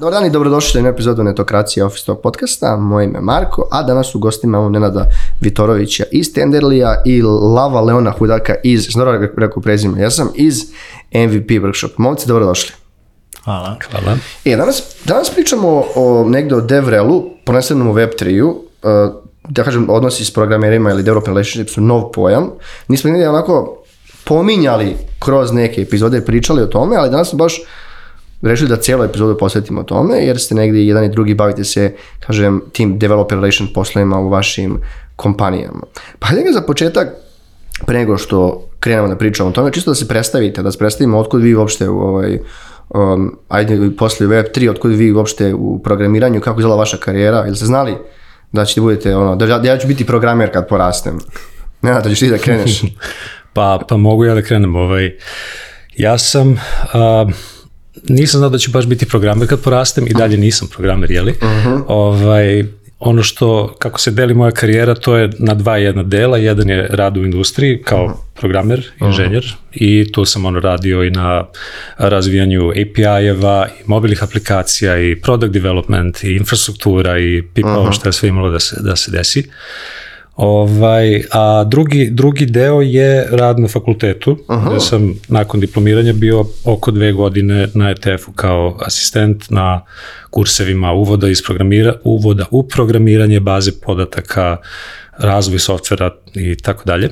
Dobar dan i dobrodošli na epizodu Netokracije Office Talk podcasta. Moje ime je Marko, a danas u gostima imamo Nenada Vitorovića iz Tenderlija i Lava Leona Hudaka iz, znam rekao prezime, ja sam iz MVP Workshop. Momci, dobrodošli. Hvala. Hvala. E, danas, danas pričamo o negde o DevRelu, prvenstveno u Web3-u, uh, da kažem, odnosi s programerima ili development relationship su nov pojam. Nismo negdje onako pominjali kroz neke epizode, pričali o tome, ali danas smo baš rešili da cijelu epizodu posvetimo tome, jer ste negdje jedan i drugi bavite se, kažem, tim developer relation poslovima u vašim kompanijama. Pa hajde ga za početak, pre nego što krenemo da pričamo o tome, čisto da se predstavite, da se predstavimo otkud vi uopšte u ovaj, um, ajde posle Web3, otkud vi uopšte u programiranju, kako izgleda vaša karijera, ili ste znali da ćete budete, ono, da, da ja ću biti programer kad porastem? Ne, da ćeš ti da kreneš. pa, pa mogu ja da krenem. Ovaj, ja sam... Uh, nisam znao da ću baš biti programer kad porastem i dalje nisam programer, jeli? Uh -huh. ovaj, ono što, kako se deli moja karijera, to je na dva jedna dela. Jedan je rad u industriji kao uh -huh. programer, inženjer uh -huh. i tu sam ono radio i na razvijanju API-eva i mobilnih aplikacija i product development i infrastruktura i pipa uh -huh. što je sve imalo da se, da se desi. Ovaj, a drugi, drugi deo je rad na fakultetu, Aha. gde sam nakon diplomiranja bio oko dve godine na ETF-u kao asistent na kursevima uvoda, iz programira, uvoda u programiranje baze podataka, razvoj softvera i tako dalje.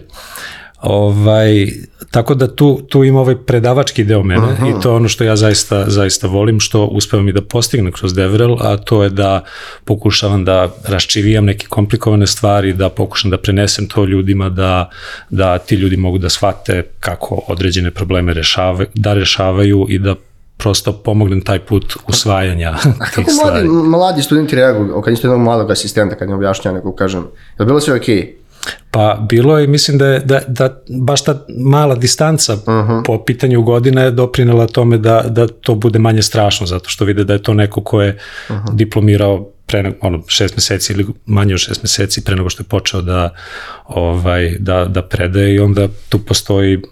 Ovaj, tako da tu, tu ima ovaj predavački deo mene Aha. i to je ono što ja zaista, zaista volim, što uspevam i da postignem kroz Devrel, a to je da pokušavam da raščivijam neke komplikovane stvari, da pokušam da prenesem to ljudima, da, da ti ljudi mogu da shvate kako određene probleme rešavaju, da rešavaju i da prosto pomognem taj put usvajanja tih stvari. Kako mladi, mladi studenti reaguju, kad niste jednog mladog asistenta, kad ne objašnja neko, kažem, je bilo sve okej? Okay? Pa bilo je, mislim da, je, da, da baš ta mala distanca uh -huh. po pitanju godine je doprinela tome da, da to bude manje strašno, zato što vide da je to neko ko je uh -huh. diplomirao pre ono, šest meseci ili manje od šest meseci pre nego što je počeo da, ovaj, da, da predaje i onda tu postoji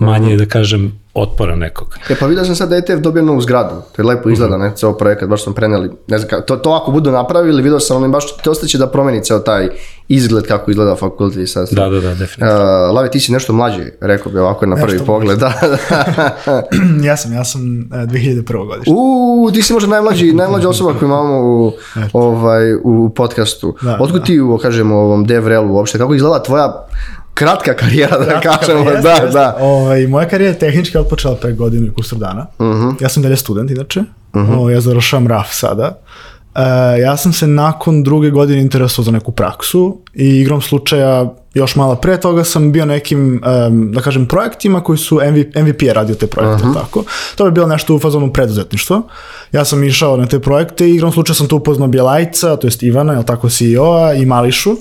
manje, da kažem, otpora nekog. E pa vidio sam sad da ETF dobio novu zgradu, to je lepo izgleda, ne, ceo projekat, baš smo preneli, ne znam, to, to ako budu napravili, vidio sam, ono baš, to ostaće da promeni ceo taj izgled kako izgleda fakultet i sad. Da, da, da, definitivno. Uh, Lave, ti si nešto mlađi, rekao bi ovako na prvi nešto pogled, da. da. ja sam, ja sam uh, 2001. godište. Uuu, ti si možda najmlađi, najmlađa osoba koju imamo u, ovaj, u podcastu. Da, Otkud da. ti, kažemo, ovom DevRelu uopšte, kako izgleda tvoja kratka karijera, da kratka kažemo, karijera, da, da. Ovaj, moja karijera je tehnički odpočela pre godinu i kusur dana. Uh mhm. -huh. Ja sam dalje student, inače. Uh -huh. o, ja završavam RAF sada. E, ja sam se nakon druge godine interesovao za neku praksu i igrom slučaja još malo pre toga sam bio nekim, um, da kažem, projektima koji su MVP, MVP je radio te projekte, uh -huh. tako. To bi bilo nešto u fazonu preduzetništva. Ja sam išao na te projekte i igrom slučaja sam tu upoznao Bjelajca, to jest Ivana, je tako, CEO-a i Mališu.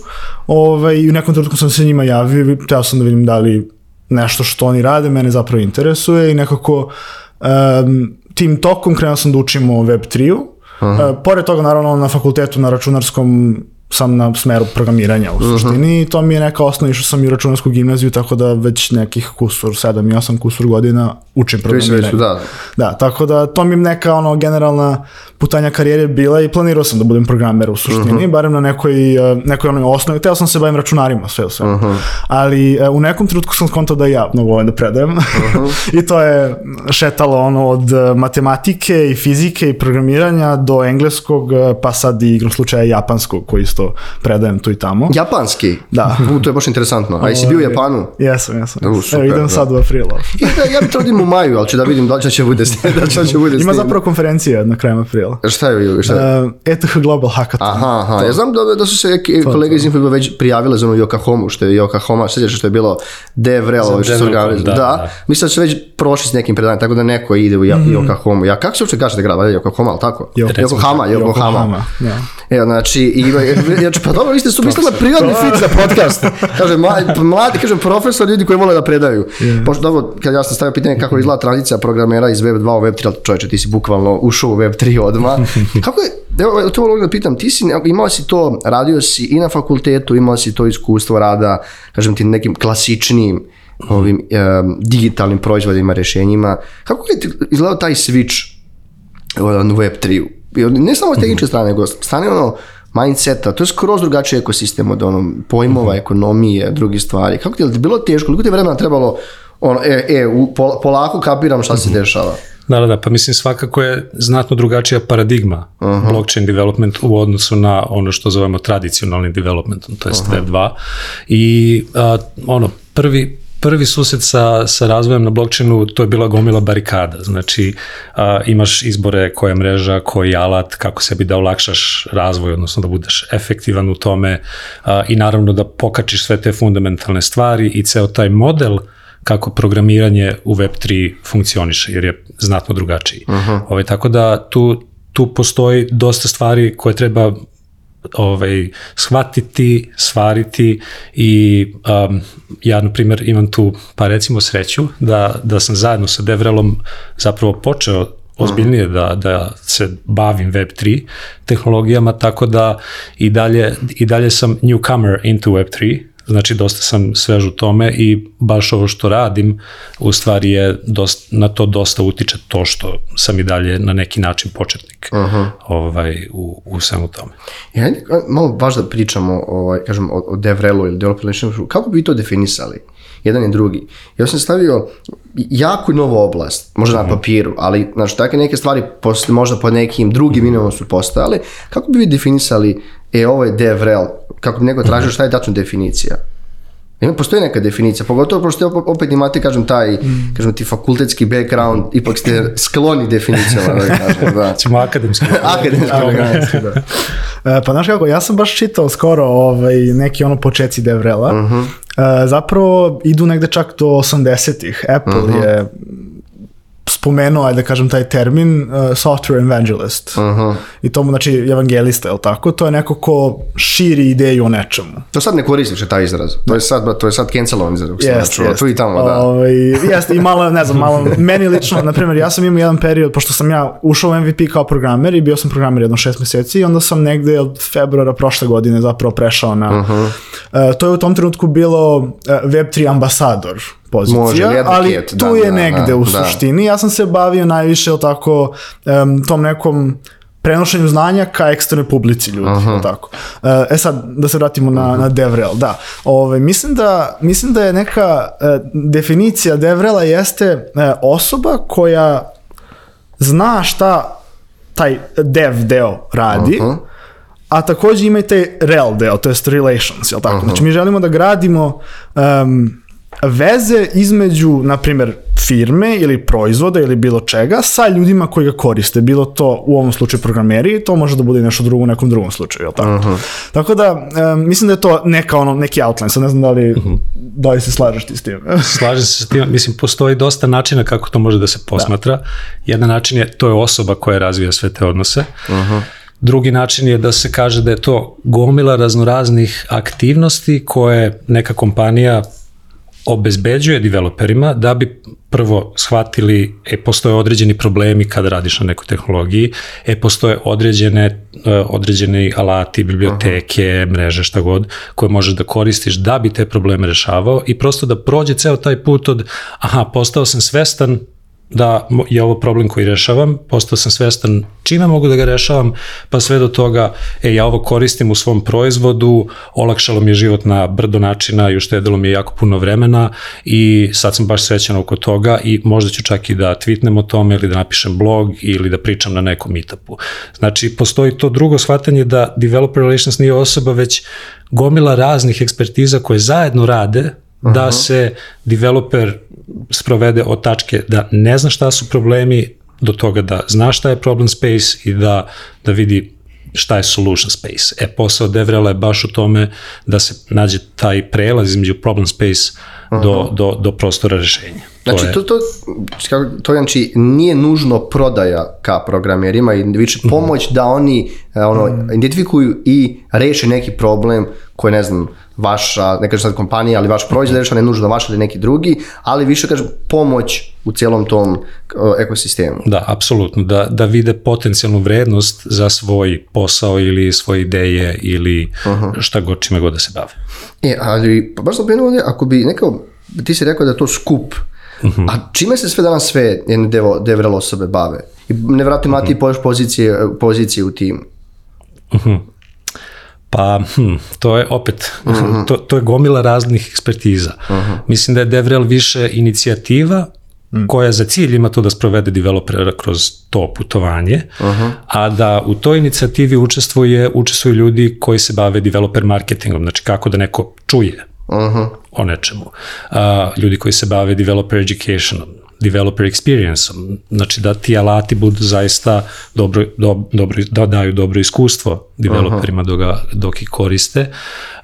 Ovaj, I u nekom trenutku sam se njima javio i teo sam da vidim da li nešto što oni rade mene zapravo interesuje i nekako um, tim tokom krenuo sam da učim o Web3-u Aha. E, pored toga, naravno, na fakultetu na računarskom sam na smeru programiranja u mhm. suštini uh -huh. i to mi je neka osnova, išao sam i u računarsku gimnaziju, tako da već nekih kusur, 7 i 8 kusur godina učim programiranje. Da. da, tako da to mi je neka ono generalna putanja karijere bila i planirao sam da budem programer u suštini, uh mhm. -huh. barem na nekoj, e, nekoj onoj osnovi. Teo sam se bavim računarima, sve u sve. Uh -huh. Ali e, u nekom trenutku sam skontao da ja mnogo volim da predajem. Uh -huh. I to je šetalo ono od matematike i fizike i programiranja do engleskog, pa sad i igrom slučaja japanskog, koji isto predajem tu i tamo. Japanski? Da. U, to je baš interesantno. A jesi bio u Japanu? Jesam, jesam. U, super, Evo, idem da. sad u aprilu. ja, ja bih u maju, ali ću da vidim da će bude, da će, će bude Ima zapravo konferencija na krajem aprila. Šta je? Šta je? Uh, ETH Global Hackathon. Aha, aha. Ja znam da, da su se kolege iz Infobiba već prijavile za ono Yokohamu, što je Yokohama, sveđaš što je bilo DevRel, što su organizali. Da, da. da. Mislim da su već prošli s nekim predanjem, tako da neko ide u mm. Yokohamu. Ja, kako se uopšte kaže da grad? Yokohama, ali tako? Yokohama, Yokohama. Da. Evo, znači, i, znači, pa dobro, vi ste su mislili na prirodni fit za podcast. Kaže, mladi, kažem, profesor, ljudi koji vole da predaju. Yeah. Pošto, dobro, kad ja sam stavio pitanje kako izgleda tranzicija programera iz Web 2 u Web 3, ali čovječe, ti si bukvalno ušao u Web 3 odmah. kako je, evo, to mogu da pitam, ti si, imao si to, radio si i na fakultetu, imao si to iskustvo rada, kažem ti, nekim klasičnim ovim um, digitalnim proizvodima, rešenjima. Kako je izgledao taj switch ono, Web3. I od- Ne samo s tehničke strane, nego strane ono, mindseta, to je skroz drugačiji ekosistem od ono, pojmova, ekonomije, drugih stvari. Kako ti je bilo teško, koliko ti je vremena trebalo, ono, e, e, polako kapiram šta se dešava. Da, da, da, pa mislim svakako je znatno drugačija paradigma blockchain development u odnosu na ono što zovemo tradicionalni development, to jest Web 2. I a, ono, prvi, prvi susret sa, sa razvojem na blockchainu, to je bila gomila barikada. Znači, a, imaš izbore koja mreža, koji alat, kako sebi da olakšaš razvoj, odnosno da budeš efektivan u tome a, i naravno da pokačiš sve te fundamentalne stvari i ceo taj model kako programiranje u Web3 funkcioniše, jer je znatno drugačiji. Ovaj, tako da tu, tu postoji dosta stvari koje treba ovaj, shvatiti, svariti i um, ja, na primjer, imam tu, pa recimo sreću, da, da sam zajedno sa Devrelom zapravo počeo ozbiljnije da, da se bavim Web3 tehnologijama, tako da i dalje, i dalje sam newcomer into Web3, znači dosta sam svež u tome i baš ovo što radim u stvari je dosta, na to dosta utiče to što sam i dalje na neki način početnik ovaj, u, u svemu tome. I hajde malo baš da pričamo ovaj, kažem, o, o DevRelu ili Developer Relationship. Kako bi to definisali? Jedan i drugi. Ja sam stavio jako novu oblast, možda na papiru, ali znači, takve neke stvari postoje, možda pod nekim drugim imenom su postojale. Kako bi vi definisali, e, ovo je DevRel, kako bi neko tražio šta je tačno definicija? Ima, postoji neka definicija, pogotovo pošto opet, imate, kažem, taj, kažem ti fakultetski background, ipak ste skloni definicijama, da kažem, da. Ćemo akademski. Akademski organizacija, da. E, pa znaš kako, ja sam baš čitao skoro ovaj, neki ono počeci Devrela. E, zapravo idu negde čak do 80-ih. Apple je spomenuo, ajde da kažem, taj termin uh, software evangelist. I to mu, znači, evangelista, je li tako? To je neko ko širi ideju o nečemu. To sad ne koristi više taj izraz. To je sad, to je sad cancelovan izraz. Jest, čuo. jest. Tu i tamo, da. Ovaj, jeste, i malo, ne znam, malo, meni lično, na primjer, ja sam imao jedan period, pošto sam ja ušao u MVP kao programer i bio sam programer jedno šest meseci i onda sam negde od februara prošle godine zapravo prešao na... E, to je u tom trenutku bilo e, Web3 ambasador pozicija, Može, ali tu da, je da, negde da, u da. suštini. Ja sam se bavio najviše jel tako em, tom nekom prenošenju znanja ka eksternoj publici ljudi, jel tako. E, E sad, da se vratimo na, na DevRel, da. Ove, mislim, da, mislim da je neka e, definicija DevRela jeste e, osoba koja zna šta taj dev deo radi, a takođe ima i taj rel deo, to jest relations, jel tako? Znači mi želimo da gradimo em, veze između, na primjer, firme ili proizvoda ili bilo čega sa ljudima koji ga koriste. Bilo to u ovom slučaju programeri, to može da bude i nešto drugo u nekom drugom slučaju, jel tako? Tako da, em, mislim da je to neka ono, neki outline, sad ne znam da li, da li se slažeš ti s tim. Slažem se s tim, mislim, postoji dosta načina kako to može da se posmatra. Jedan način je, to je osoba koja razvija sve te odnose. Drugi način je da se kaže da je to gomila raznoraznih aktivnosti koje neka kompanija obezbeđuje developerima da bi prvo shvatili, e, postoje određeni problemi kada radiš na nekoj tehnologiji, e, postoje određene, e, određeni alati, biblioteke, mreže, šta god, koje možeš da koristiš da bi te probleme rešavao i prosto da prođe ceo taj put od, aha, postao sam svestan da je ovo problem koji rešavam, postao sam svestan čime mogu da ga rešavam, pa sve do toga, e, ja ovo koristim u svom proizvodu, olakšalo mi je život na brdo načina i uštedilo mi je jako puno vremena i sad sam baš srećan oko toga i možda ću čak i da tweetnem o tome ili da napišem blog ili da pričam na nekom meetupu. Znači, postoji to drugo shvatanje da developer relations nije osoba, već gomila raznih ekspertiza koje zajedno rade da se developer sprovede od tačke da ne zna šta su problemi do toga da zna šta je problem space i da, da vidi šta je solution space. E, posao DevRela je baš u tome da se nađe taj prelaz između problem space do, do, do prostora rešenja. To Znači, to, to, kako- to znači, nije nužno prodaja ka programerima i više pomoć da oni e, ono, identifikuju i reše neki problem koji, ne znam, vaša, ne kažem sad kompanija, ali vaš proizvod reša, ne nužno vaš ili neki drugi, ali više, kažem, pomoć u cijelom tom ekosistemu. Da, apsolutno, da, da vide potencijalnu vrednost za svoj posao ili svoje ideje ili šta god čime god da se bave. E, ali, pa baš sam ovdje, ako bi nekao, ti si rekao da je to skup A čime se sve danas sve jedne devo, DevRel osobe bave? I nevjerojatno ima ti još pozicije, pozicije u timu. Pa, hm, to je opet, to, to je gomila raznih ekspertiza. Mislim da je DevRel više inicijativa koja za cilj ima to da sprovede developera kroz to putovanje, a da u toj inicijativi učestvuje, učestvuju ljudi koji se bave developer marketingom, znači kako da neko čuje o nečemu. A, ljudi koji se bave developer educationom, developer experience-om, znači da ti alati budu zaista dobro, do, dobro, da daju dobro iskustvo developerima dok, ga, dok ih koriste,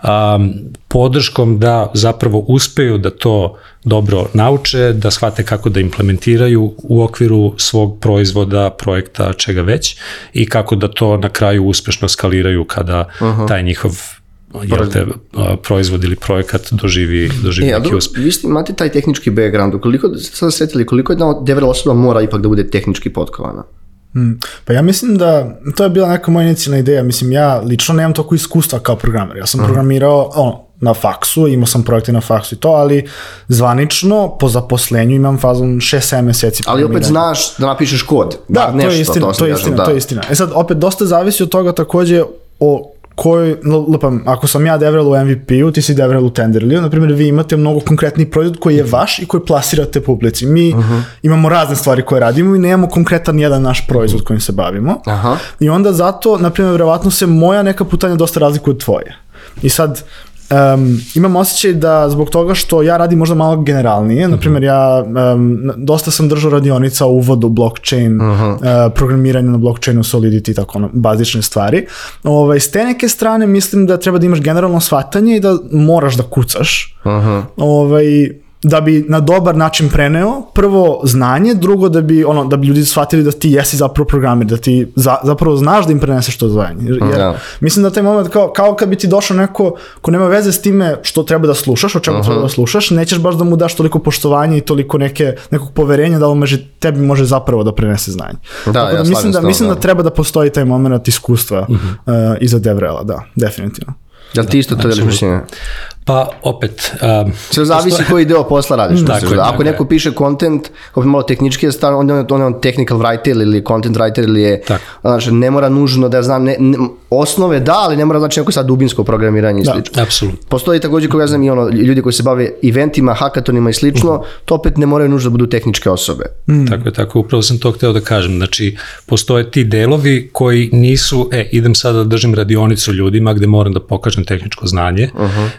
um, podrškom da zapravo uspeju da to dobro nauče, da shvate kako da implementiraju u okviru svog proizvoda, projekta, čega već i kako da to na kraju uspešno skaliraju kada taj njihov jel te, a, proizvod ili projekat doživi, doživi E, neki uspeh. vi ste, imate taj tehnički background, koliko, sad setili, koliko jedna DevRel osoba mora ipak da bude tehnički potkovana? Mm. Pa ja mislim da, to je bila neka moja inicijalna ideja, mislim ja lično nemam toliko iskustva kao programer, ja sam programirao ono, na faksu, imao sam projekte na faksu i to, ali zvanično po zaposlenju imam fazon 6-7 meseci Ali opet znaš da napišeš kod. Da, bar nešto, to je istina, sam to je kažem, istina, da. to je istina. E sad, opet, dosta zavisi od toga takođe o kojoj, l- lupam, ako sam ja Devrel u MVP-u, ti si Devrel u Tenderliju, na primjer, vi imate mnogo konkretni proizvod koji je vaš i koji plasirate publici. Mi imamo razne stvari koje radimo i nemamo konkretan jedan naš proizvod kojim se bavimo. Aha. I onda zato, na primjer, verovatno se moja neka putanja dosta razlikuje od tvoje. I sad, um, imam osjećaj da zbog toga što ja radim možda malo generalnije, na primjer ja um, dosta sam držao radionica u uvodu blockchain, uh, programiranje na blockchainu, solidity i tako ono, bazične stvari. Ovaj, s te neke strane mislim da treba da imaš generalno shvatanje i da moraš da kucaš. Ovaj, da bi na dobar način preneo prvo znanje, drugo da bi ono da bi ljudi shvatili da ti jesi zapravo programer, da ti za, zapravo znaš da im preneseš to znanje. Jer, jer Da. mislim da taj moment kao, kao kad bi ti došao neko ko nema veze s time što treba da slušaš, o čemu treba da slušaš, nećeš baš da mu daš toliko poštovanja i toliko neke, nekog poverenja da on može, tebi može zapravo da prenese znanje. Da, Tako ja da slažem mislim da tobom, mislim da. da. treba da postoji taj moment iskustva uh, iza Devrela, da, definitivno. Jel ti isto to deliš mišljenje? Pa opet, um, Sve zavisi koji deo posla radiš. Tako misliš je, da tako Ako je. neko piše content, opet malo tehnički je stan, onda je on, on je on technical writer ili content writer ili je, Tako. znači, ne mora nužno da znam, ne, ne, osnove da, ali ne mora znači neko sad dubinsko programiranje i Da. slično. apsolutno. Postoji također, kako ja znam, i ono, ljudi koji se bave eventima, hakatonima i slično, to opet ne moraju nužno da budu tehničke osobe. Tako je, tako, upravo sam to hteo da kažem. Znači, postoje ti delovi koji nisu, e, idem sada da držim radionicu ljudima gde moram da pokažem tehničko znanje,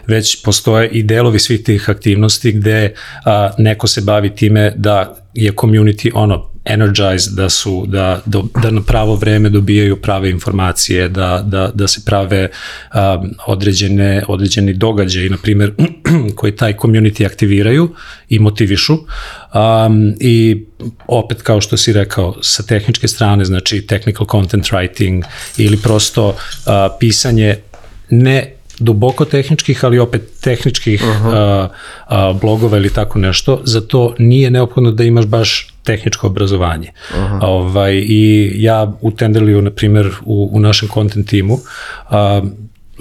već postoje i delovi svih tih aktivnosti gde a, neko se bavi time da je community ono energized, da su da, da, da na pravo vreme dobijaju prave informacije, da, da, da se prave um, određene, određeni događaji, na primjer, koji taj community aktiviraju i motivišu. Um, I opet, kao što si rekao, sa tehničke strane, znači technical content writing ili prosto uh, pisanje ne duboko tehničkih, ali opet tehničkih uh -huh. uh, blogova ili tako nešto, za to nije neophodno da imaš baš tehničko obrazovanje. Uh -huh. ovaj, I ja u Tenderliju, na primjer, u, u našem content timu, uh,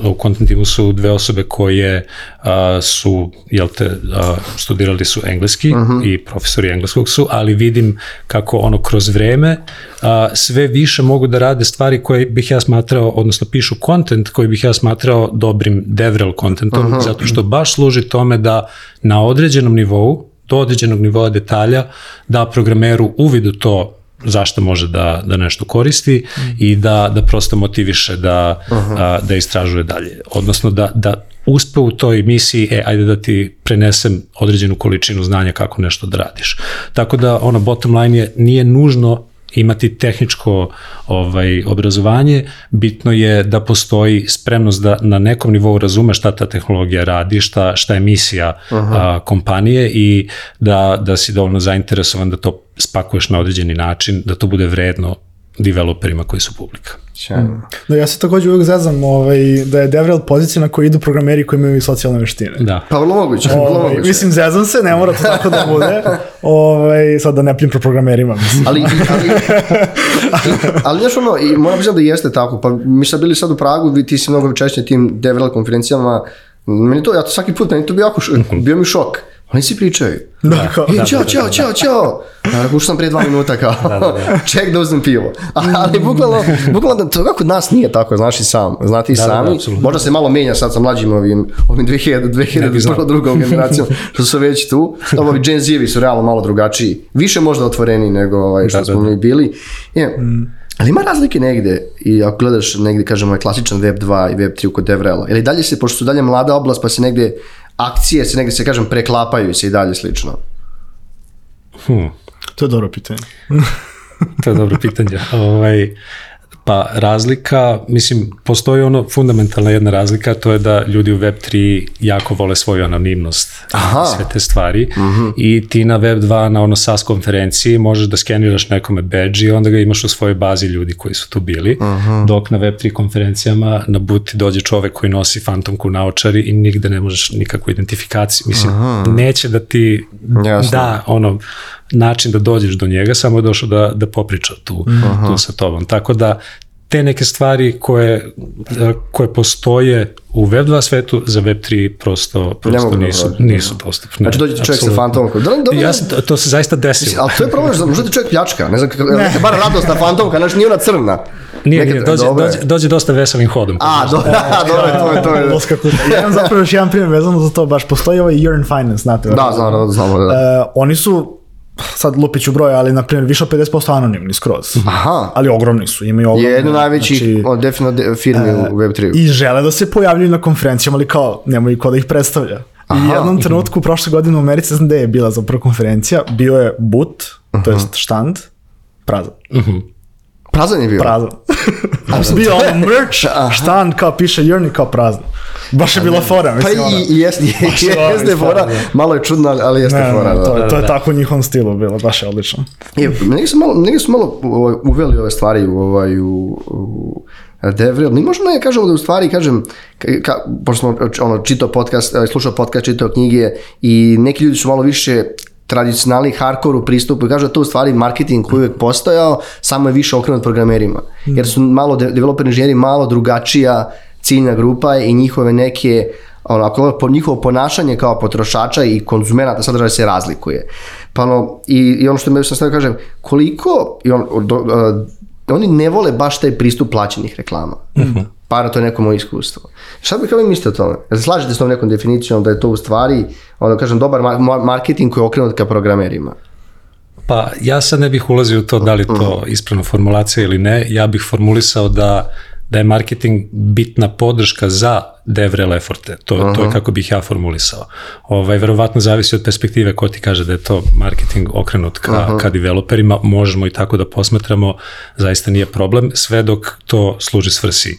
u content timu su dve osobe koje a, su, jel te, a, studirali su engleski uh -huh. i profesori engleskog su, ali vidim kako ono kroz vreme a, sve više mogu da rade stvari koje bih ja smatrao, odnosno pišu content koji bih ja smatrao dobrim DevRel contentom, uh -huh. zato što baš služi tome da na određenom nivou, do određenog nivoa detalja, da programeru uvid u to zašto može da, da nešto koristi mm. i da, da prosto motiviše da, uh -huh. a, da istražuje dalje. Odnosno da, da uspe u toj misiji, e, ajde da ti prenesem određenu količinu znanja kako nešto da radiš. Tako da, ono, bottom line je, nije nužno imati tehničko ovaj obrazovanje, bitno je da postoji spremnost da na nekom nivou razume šta ta tehnologija radi, šta, šta je misija uh -huh. a, kompanije i da, da si dovoljno zainteresovan da to spakuješ na određeni način, da to bude vredno developerima koji su publika. Sjajno. Da, ja se takođe uvijek zezam ovaj, da je DevRel pozicija na kojoj idu programeri koji imaju socijalne veštine. Da. Pa vrlo moguće, vrlo Ovaj, moguće. mislim, zezam se, ne mora to tako da bude. Ovaj, sad da ne pljem pro programerima, mislim. ali, ali, ali, ali znaš ono, i moram priznati da jeste tako, pa mi smo bili sad u Pragu, vi, ti si mnogo češće tim DevRel konferencijama, meni to, ja to svaki put, meni to bio jako, šok, bio mi šok. Oni svi pričaju. Da, kao, E, ćao, ćao, ćao, ćao. Ja, Ušao sam prije dva minuta kao, ček da uzmem pivo. Ali bukvalno, bukvalno to kako kod nas nije tako, znaš i sam, znate i Da, da, da, sami. apsolutno. Možda se malo menja sad sa mlađim ovim, ovim 2000, 2000 znao. prvo drugom generacijom, što su već tu. Ovi Gen Z-evi su realno malo drugačiji. Više možda otvoreni nego ovaj, što Da, da, smo da. mi bili. Je, Ali ima razlike negde i ako gledaš negde, kažemo, ovaj klasičan Web 2 i Web 3 kod DevRela, ili dalje se, pošto su dalje mlada oblast, pa se negde akcije se negde se kažem preklapaju se i dalje slično. To je dobro pitanje. To je dobro pitanje. Ovaj, pa razlika, mislim, postoji ono fundamentalna jedna razlika, to je da ljudi u Web3 jako vole svoju anonimnost Aha. sve te stvari i ti na Web2 na ono SAS konferenciji možeš da skeniraš nekome badge i onda ga imaš u svojoj bazi ljudi koji su tu bili, dok na Web3 konferencijama na buti dođe čovek koji nosi fantomku naočari i nigde ne možeš nikakvu identifikaciju. Mislim, neće da ti Jasno. da ono način da dođeš do njega, samo je došao da, da popriča tu, tu sa tobom. Tako da te neke stvari koje, koje postoje u Web2 svetu za Web3 prosto, prosto mogu da nisu, nisu dostupne. Znači dođe čovjek sa Apsolutno. fantomkom. Da, da, Ja sam, to, se zaista desilo. Ali to je problem, što možda ti čovjek pljačka, ne znam, neka bar radosna fantomka, znači nije ona crna. Nije, Neka- nije, dođe, dobro je. dođe, dođe dosta veselim hodom. A, do, dobro, to je, to je. Doska. Ja imam zapravo još jedan primjer vezano za to, baš postoji ovaj Yearn Finance, znate. Da, znamo, da, znamo, da. E, oni su, sad lupiću broj, ali na primjer više od 50% anonimni skroz. Aha. Ali ogromni su, imaju ogromne. Je jedno najvećih znači, znači, definitivno de- firmi u Web3. I žele da se pojavljuju na konferencijama, ali kao, nemaju ko da ih predstavlja. I u jednom trenutku, prošle godine u Americi, znam gde je bila za konferencija, bio je but, to jest štand, prazan. Prazan je bio. Prazan. bio ono merch, štand kao piše i kao prazan. Baš je bila fora, Pa mislim. ono. i, i jeste, jeste dobro, fora, stvarno. malo je čudno, ali- jeste Ne, fora. ne, to, da. je- to je tako u njihovom stilu bilo, baš je odlično. Je, negdje su malo, negdje su malo ovaj, uveli ove stvari u, ovaj, u, u DevRel. Mi možemo da kažemo da u stvari, kažem, ka, pošto smo ono, čitao podcast, eh, slušao podcast, čitao knjige i neki ljudi su malo više tradicionalni hardcore u pristupu i kažu da to u stvari marketing koji je uvijek postojao, samo je više okrenut programerima. Jer su malo de, developer inženjeri malo drugačija ciljna grupa i njihove neke ono, ako gledamo po njihovo ponašanje kao potrošača i konzumenata sadržaja se razlikuje. Pa ono, i, i ono što me sam stavio kažem, koliko, i on, do, uh, oni ne vole baš taj pristup plaćenih reklama. Para, to je neko moje iskustvo. Šta bih kao vi mislite o tome? Jel slažete s tom nekom definicijom da je to u stvari, ono kažem, dobar ma- ma- marketing koji je okrenut ka programerima? Pa ja sad ne bih ulazio u to da li to ispravna formulacija ili ne. Ja bih formulisao da da je marketing bitna podrška za DevRel efforte. To, to je kako bih ja formulisao. Ovaj, verovatno zavisi od perspektive ko ti kaže da je to marketing okrenut ka, ka developerima. Možemo i tako da posmatramo, zaista nije problem, sve dok to služi svrsi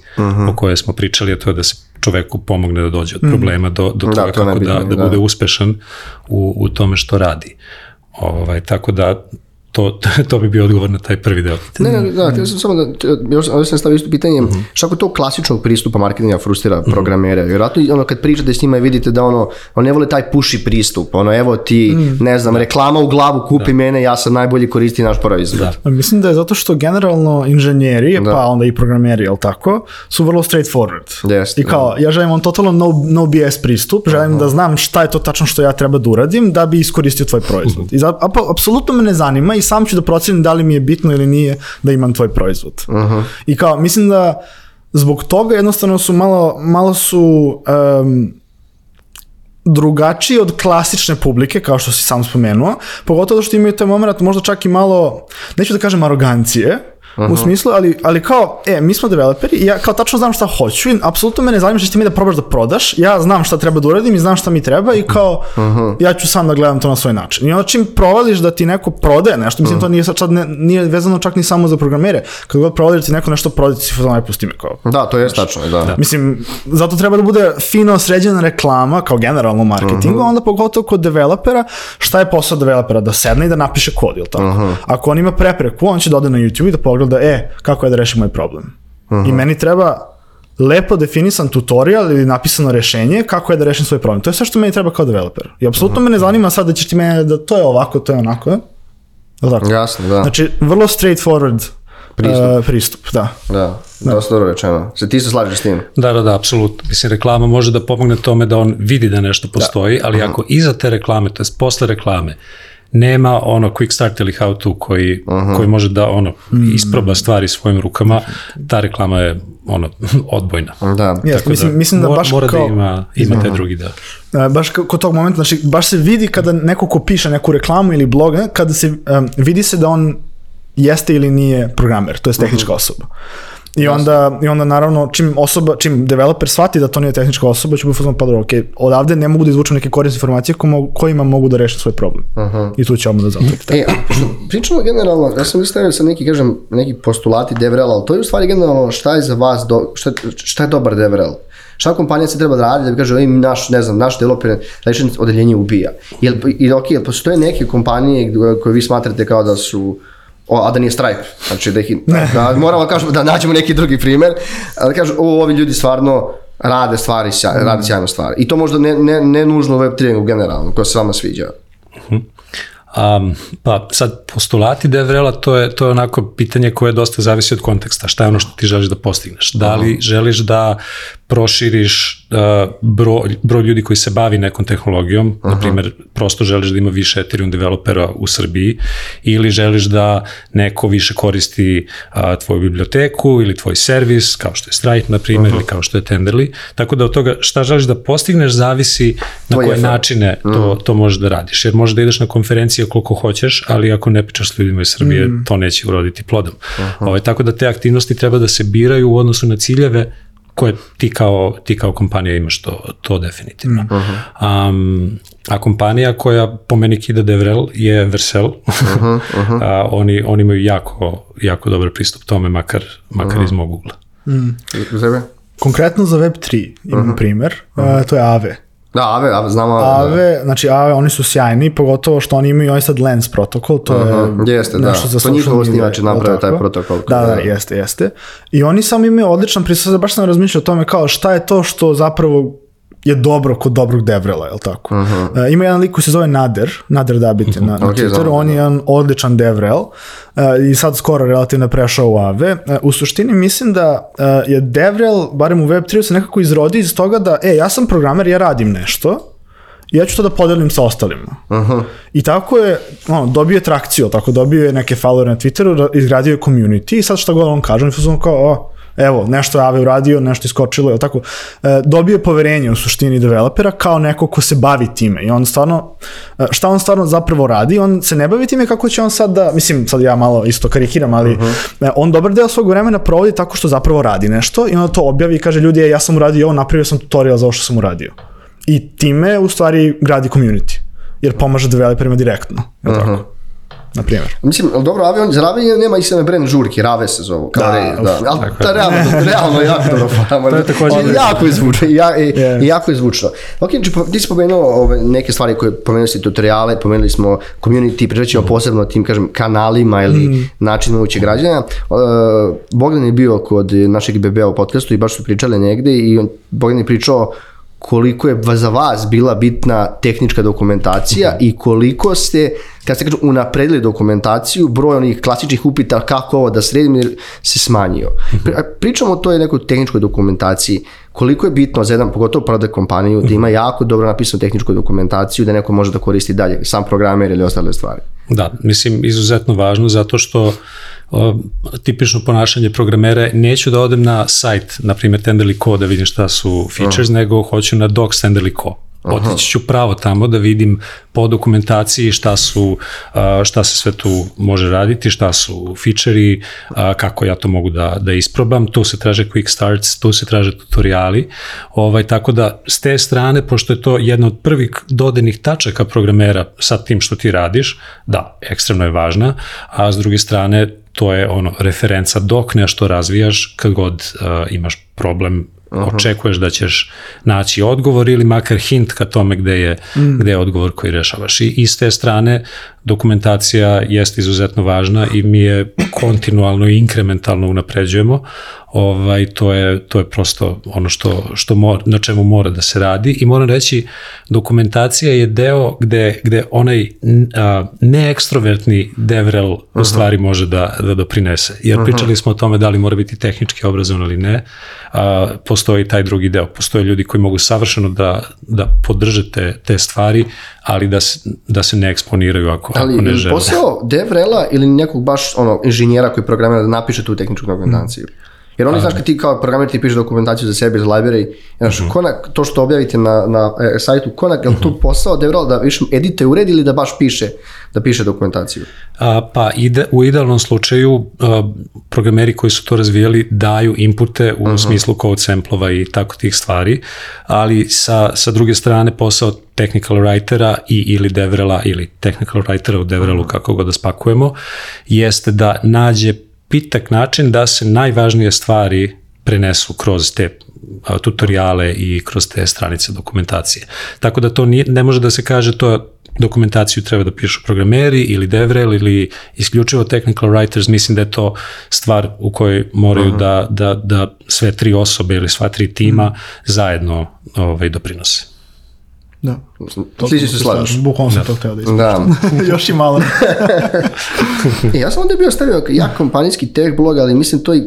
o kojoj smo pričali, a to je da se čoveku pomogne da dođe od problema do, do Da, toga to je kako da, da da. bude uspešan u, u tome što radi. Ovaj, tako da to, to bi bio odgovor na taj prvi deo. Ne, ne, da, htio sam samo da, još ovdje sam stavio isto pitanje, šta ako to klasičnog pristupa marketinga frustrira programere? Vjerojatno ono kad pričate s njima i vidite da ono, on ne vole taj puši pristup, ono evo ti, ne znam, reklama u glavu, kupi mene, ja sam najbolji koristi naš proizvod. Da. A Mislim da je zato što generalno inženjeri, pa onda i programeri, jel tako, su vrlo straightforward. Jeste, I kao, ja želim on totalno no, no BS pristup, želim da znam šta je to tačno što ja treba da uradim da bi iskoristio tvoj proizvod. I za, ap- apsolutno me ne zanima i sam ću da procenim da li mi je bitno ili nije da imam tvoj proizvod. I kao, mislim da zbog toga jednostavno su malo, malo su em, drugačiji od klasične publike, kao što si sam spomenuo, pogotovo što imaju taj moment možda čak i malo, neću da kažem arogancije, u smislu, ali, ali kao, e, mi smo developeri i ja kao tačno znam šta hoću i apsolutno me ne zanima što ti mi da probaš da prodaš, ja znam šta treba da uradim i znam šta mi treba i kao, ja ću sam da gledam to na svoj način. I onda čim provališ da ti neko prodaje nešto, mislim to nije, sad ne, nije vezano čak ni samo za programere, kad god provališ da ti neko nešto prodaje, ti si fazon, pusti me kao, Da, to je tačno, da. Mislim, zato treba da bude fino sređena reklama kao generalno u marketingu, onda pogotovo kod developera, šta je posao developera? Da sedne i da napiše kod, jel tako? Ako on ima prepreku, on će da ode na YouTube i da pogleda, e, kako je da rešim moj problem. I meni treba lepo definisan tutorial ili napisano rešenje kako je da rešim svoj problem. To je sve što meni treba kao developer. I apsolutno me ne zanima sad da ćeš ti mene da to je ovako, to je onako. Jel tako? Jasno, da. Znači, vrlo straightforward Pristup. Uh, pristup, da. Da, dosta dobro rečeno. Se ti se slažeš s tim? Da, da, da, apsolutno. Mislim, reklama može da pomogne tome da on vidi da nešto postoji, ali ako iza te reklame, to je posle reklame, nema ono quick start ili how to koji, koji može da ono isproba stvari svojim rukama, ta reklama je ono odbojna. Da. Jeste, mislim, mislim da mora, baš mora kao... da ima, ima taj drugi deo. E, baš kod tog momenta, znači baš se vidi kada neko ko piše neku reklamu ili blog, kada se um, vidi se da on jeste ili nije programer, to je tehnička osoba. I onda, I onda naravno čim osoba, čim developer shvati da to nije tehnička osoba, će fazon pa dobro, okay, odavde ne mogu da izvučem neke korisne informacije ko mogu, kojima mogu da reše svoj problem. I tu će odmah da zatrpite. E, pričamo generalno, ja sam mislio sa neki, kažem, neki postulati DevRel, ali to je u stvari generalno šta je za vas, do, šta, šta je dobar DevRel? Šta kompanija se treba da radi da bi kaže, ej, naš, ne znam, naš developer rečen odeljenje ubija. Jel, i, ok, jel postoje neke kompanije koje vi smatrate kao da su o, a da nije Stripe, znači da ih, da, moramo da kažemo da nađemo neki drugi primer, da kažu, o, ovi ljudi stvarno rade stvari, sjaj, rade sjajno stvari. I to možda ne, ne, ne nužno u Web3 generalno, koja se vama sviđa. Um, pa sad postulati DevRela to je, to je onako pitanje koje dosta zavisi od konteksta. Šta je ono što ti želiš da postigneš? Da li želiš da proširiš uh, broj, broj ljudi koji se bavi nekom tehnologijom, na primjer prosto želiš da ima više Ethereum developera u Srbiji ili želiš da neko više koristi uh, tvoju biblioteku ili tvoj servis, kao što je Stripe na primjer ili kao što je Tenderly. Tako da od toga šta želiš da postigneš zavisi na Tvoj koje effort. načine to, to možeš da radiš. Jer možeš da ideš na konferencije koliko hoćeš, ali ako ne pričaš s ljudima iz Srbije, to neće uroditi plodom. Ovaj, tako da te aktivnosti treba da se biraju u odnosu na ciljeve koje ti kao, ti kao kompanija imaš to, to definitivno. Um, a kompanija koja po meni kida DevRel je Vercel. a, oni, oni imaju jako, jako dobar pristup tome, makar, makar iz mog ugla. Za tebe? Konkretno za Web3 imam primer, uh, to je Aave. Da, Ave, Ave, znamo. Aave, znači Aave, oni su sjajni, pogotovo što oni imaju ovaj sad Lens protokol, to je Aha, jeste, da. nešto za To social njihovo media, je jel napravio taj protokol. Da, da, jeste, jeste. I oni samo imaju odličan pristup, baš sam razmišljao o tome kao šta je to što zapravo je dobro kod dobrog devrela, je li tako? E, ima jedan lik koji se zove Nader, Nader Dabite na, na Ok, Twitteru, znam, on je jedan odličan devrel e, i sad skoro relativno je prešao u Ave. E, u suštini mislim da e, je devrel, barem u Web3 se nekako izrodi iz toga da, e, ja sam programer, ja radim nešto, i ja ću to da podelim sa ostalima. I tako je, ono, dobio je trakciju, tako dobio je neke followere na Twitteru, ra- izgradio je community i sad šta god on kaže, on je kao, o, evo, nešto je Ave uradio, nešto je iskočilo, je tako, e, dobio je poverenje u suštini developera kao neko ko se bavi time i on stvarno, e, šta on stvarno zapravo radi, on se ne bavi time kako će on sad da, mislim, sad ja malo isto karikiram, ali e, on dobar deo svog vremena provodi tako što zapravo radi nešto i onda to objavi i kaže ljudi, e, ja sam uradio ovo, napravio sam tutorial za ovo što sam uradio. I time u stvari gradi community. Jer pomaže developerima direktno. Je tako? Na primjer. Mislim, ali dobro, Ave, on, za Rave nema istina brand žurke, Rave se zovu, kao Da, da, uf, ali je realno, realno jako dobro fama. To je također- I jako je zvučno, ja, i, i jako je zvučno. Ok, znači, ti si pomenuo ove, neke stvari koje, pomenuli si tutoriale, pomenuli smo community, pričat ćemo posebno tim, kažem, kanalima ili načinima uće građanja. Uh, Bogdan je bio kod našeg BB u podcastu i baš su pričali negde i on, Bogdan je pričao koliko je za vas bila bitna tehnička dokumentacija i koliko ste, kad ste kažu, unapredili dokumentaciju, broj onih klasičnih upita kako ovo da sredim se smanjio. A Pričamo o toj nekoj tehničkoj dokumentaciji, koliko je bitno za jedan, pogotovo product kompaniju, da ima jako dobro napisanu tehničku dokumentaciju, da neko može da koristi dalje, sam programer ili ostale stvari. Da, mislim, izuzetno važno zato što tipično ponašanje programera neću da odem na sajt, na primjer Tenderly Co da vidim šta su features, nego hoću na docs Tenderly Co. Otići ću pravo tamo da vidim po dokumentaciji šta su, šta se sve tu može raditi, šta su a, kako ja to mogu da, da isprobam. Tu se traže quick starts, tu se traže tutoriali. Ovaj, tako da s te strane, pošto je to jedna od prvih dodenih tačaka programera sa tim što ti radiš, da, ekstremno je važna, a s druge strane to je ono referenca dok nešto razvijaš kad god uh, imaš problem očekuješ da ćeš naći odgovor ili makar hint ka tome gde je, gde je odgovor koji rešavaš. I, I s te strane dokumentacija jeste izuzetno važna i mi je kontinualno i inkrementalno unapređujemo. Ovaj, to, je, to je prosto ono što, što mora, na čemu mora da se radi i moram reći dokumentacija je deo gde, gde onaj a, neekstrovertni devrel u stvari može da, da doprinese. Jer pričali smo o tome da li mora biti tehnički obrazovan ili ne. A, postoji taj drugi deo. Postoje ljudi koji mogu savršeno da, da podrže te, te stvari, ali da se, da se ne eksponiraju ako, Ali ako ne žele. posao devrela ili nekog baš ono, inženjera koji programira da napiše tu tehničku dokumentaciju? Jer oni, znaš, kad ti kao programer ti pišeš dokumentaciju za sebe, za library, znaš, Mhm. ko na, to što objavite na, na e, sajtu, ko na, je li to posao devrela da više edite uredi ili da baš piše, da piše dokumentaciju? A, pa ide, u idealnom slučaju a, programeri koji su to razvijali daju inpute u smislu code samplova i tako tih stvari, ali sa, sa druge strane posao technical writera i ili devrela ili technical writera u devrelu kako god da spakujemo jeste da nađe pitak način da se najvažnije stvari prenesu kroz te tutoriale i kroz te stranice dokumentacije. Tako da to nije, ne može da se kaže to dokumentaciju treba da pišu programeri ili devrel ili isključivo technical writers, mislim da je to stvar u kojoj moraju da, da, da sve tri osobe ili sva tri tima zajedno ovaj, doprinose. Da. Ti se slažeš? Bukvalno sam to htio da ispričam. Da. Još i malo. E, ja sam onda bio stavio jak kompanijski tech blog, ali mislim to i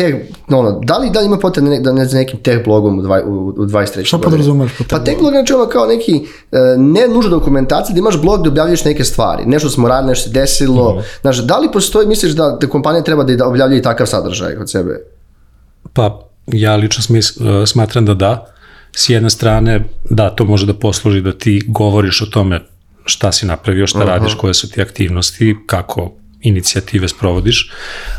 tech, no, ono, da li, da li ima potrebe ne, da ne za nekim tech blogom u, dva, u, u 23. Šta podrazumeš pod Pa tech tech blog znači ono kao neki, e, ne nužno dokumentacija, da imaš blog da objavljuješ neke stvari, nešto smo radili, nešto se desilo, znaš, da li postoji, misliš da, da kompanija treba da, da objavljuje i takav sadržaj kod sebe? Pa ja lično smis, uh, smatram da da. S jedne strane, da, to može da posluži da ti govoriš o tome šta si napravio, šta radiš, koje su ti aktivnosti, kako inicijative sprovodiš,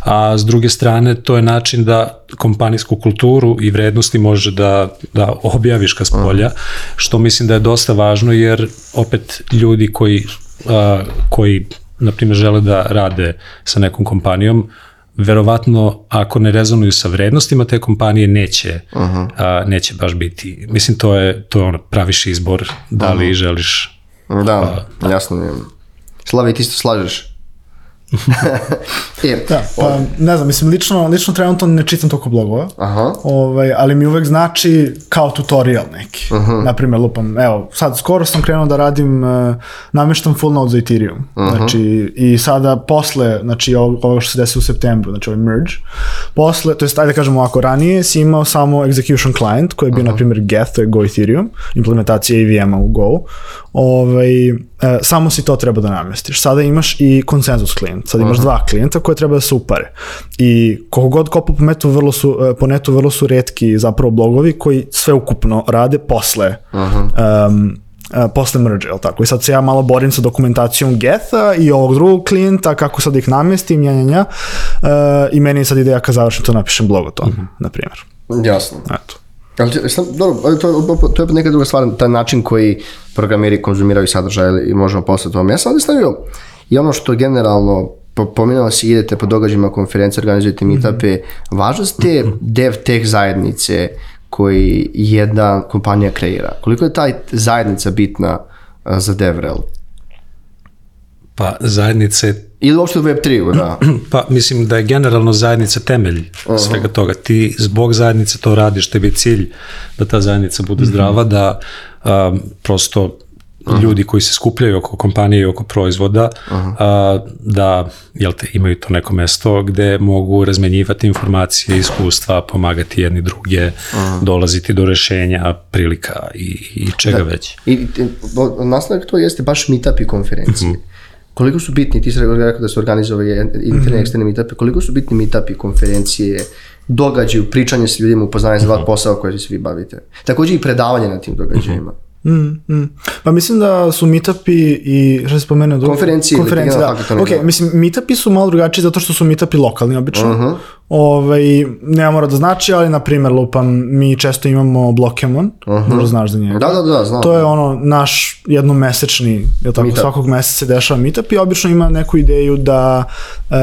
a s druge strane to je način da kompanijsku kulturu i vrednosti može da, da objaviš ka spolja, što mislim da je dosta važno jer opet ljudi koji, a, koji na primjer žele da rade sa nekom kompanijom, verovatno ako ne rezonuju sa vrednostima te kompanije neće a, neće baš biti mislim to je to je ono praviš izbor da li želiš Da, jasno mi je. Slavi, ti isto slažeš? e, Da, pa ne znam, mislim, lično, lično trenutno ne čitam toliko blogova, Aha. ovaj, ali mi uvek znači kao tutorial neki. Naprimjer, lupam, evo, sad skoro sam krenuo da radim, uh, namještam full node za Ethereum. Znači, i sada posle, znači, ovoga što se desi u septembru, znači ovaj merge, posle, to jest, ajde da kažemo ovako, ranije si imao samo execution client, koji je bio, na primjer, Geth, to je Go Ethereum, implementacija EVM-a u Go, ovaj, e, samo si to treba da namestiš. Sada imaš i konsenzus klijent. Sada imaš dva klijenta koje treba da se upare. I koliko god kopu po, metu, vrlo su, e, po netu vrlo su redki zapravo blogovi koji sve ukupno rade posle um, e, posle merge, jel tako? I sad se ja malo borim sa dokumentacijom Getha i ovog drugog klijenta, kako sad ih namestim, nja, nja, nja. E, I meni je sad ideja kad završim to napišem blog o tome, na primjer. jasno. Eto. Ali sam, dobro, ali to, to je neka druga stvar, taj način koji programeri konzumiraju sadržaj i možemo posle tome. Ja sam ovdje stavio i ono što generalno po- pominjala si, idete po događajima, konferencije, organizujete meetupe, važnost te dev tech zajednice koji jedna kompanija kreira. Koliko je taj zajednica bitna za DevRel? pa zajednice Ili uopšte u Web3, da. pa mislim da je generalno zajednica temelj svega toga ti zbog zajednice to radiš tebi je cilj da ta zajednica bude zdrava da um, prosto ljudi koji se skupljaju oko kompanije i oko proizvoda a, da jel te, imaju to neko mesto gde mogu razmenjivati informacije, iskustva, pomagati jedni druge, dolaziti do rešenja, prilika i, i čega već. I i- nastavak to jeste baš meetup i konferencije. Koliko su bitni, ti si rekao da su organizovali interne i eksterne meetupe, koliko su bitni meetup i konferencije, događaju, pričanje s ljudima, upoznanje za dva posao koje se vi bavite. Također i predavanje na tim događajima. Mm, mm. Pa mislim da su meetupi i što se spomenuo drugo? Konferencije Konferencije, da. hackathoni, Ok, da. mislim, meetupi su malo drugačiji zato što su meetupi lokalni obično. Ovaj, ne mora da znači, ali na primjer lupam, mi često imamo Blokemon, možda znaš za njega. Da, da, da, znam. To je ono naš jednomesečni, jel tako, Meetup. svakog meseca se dešava meetup i obično ima neku ideju da e,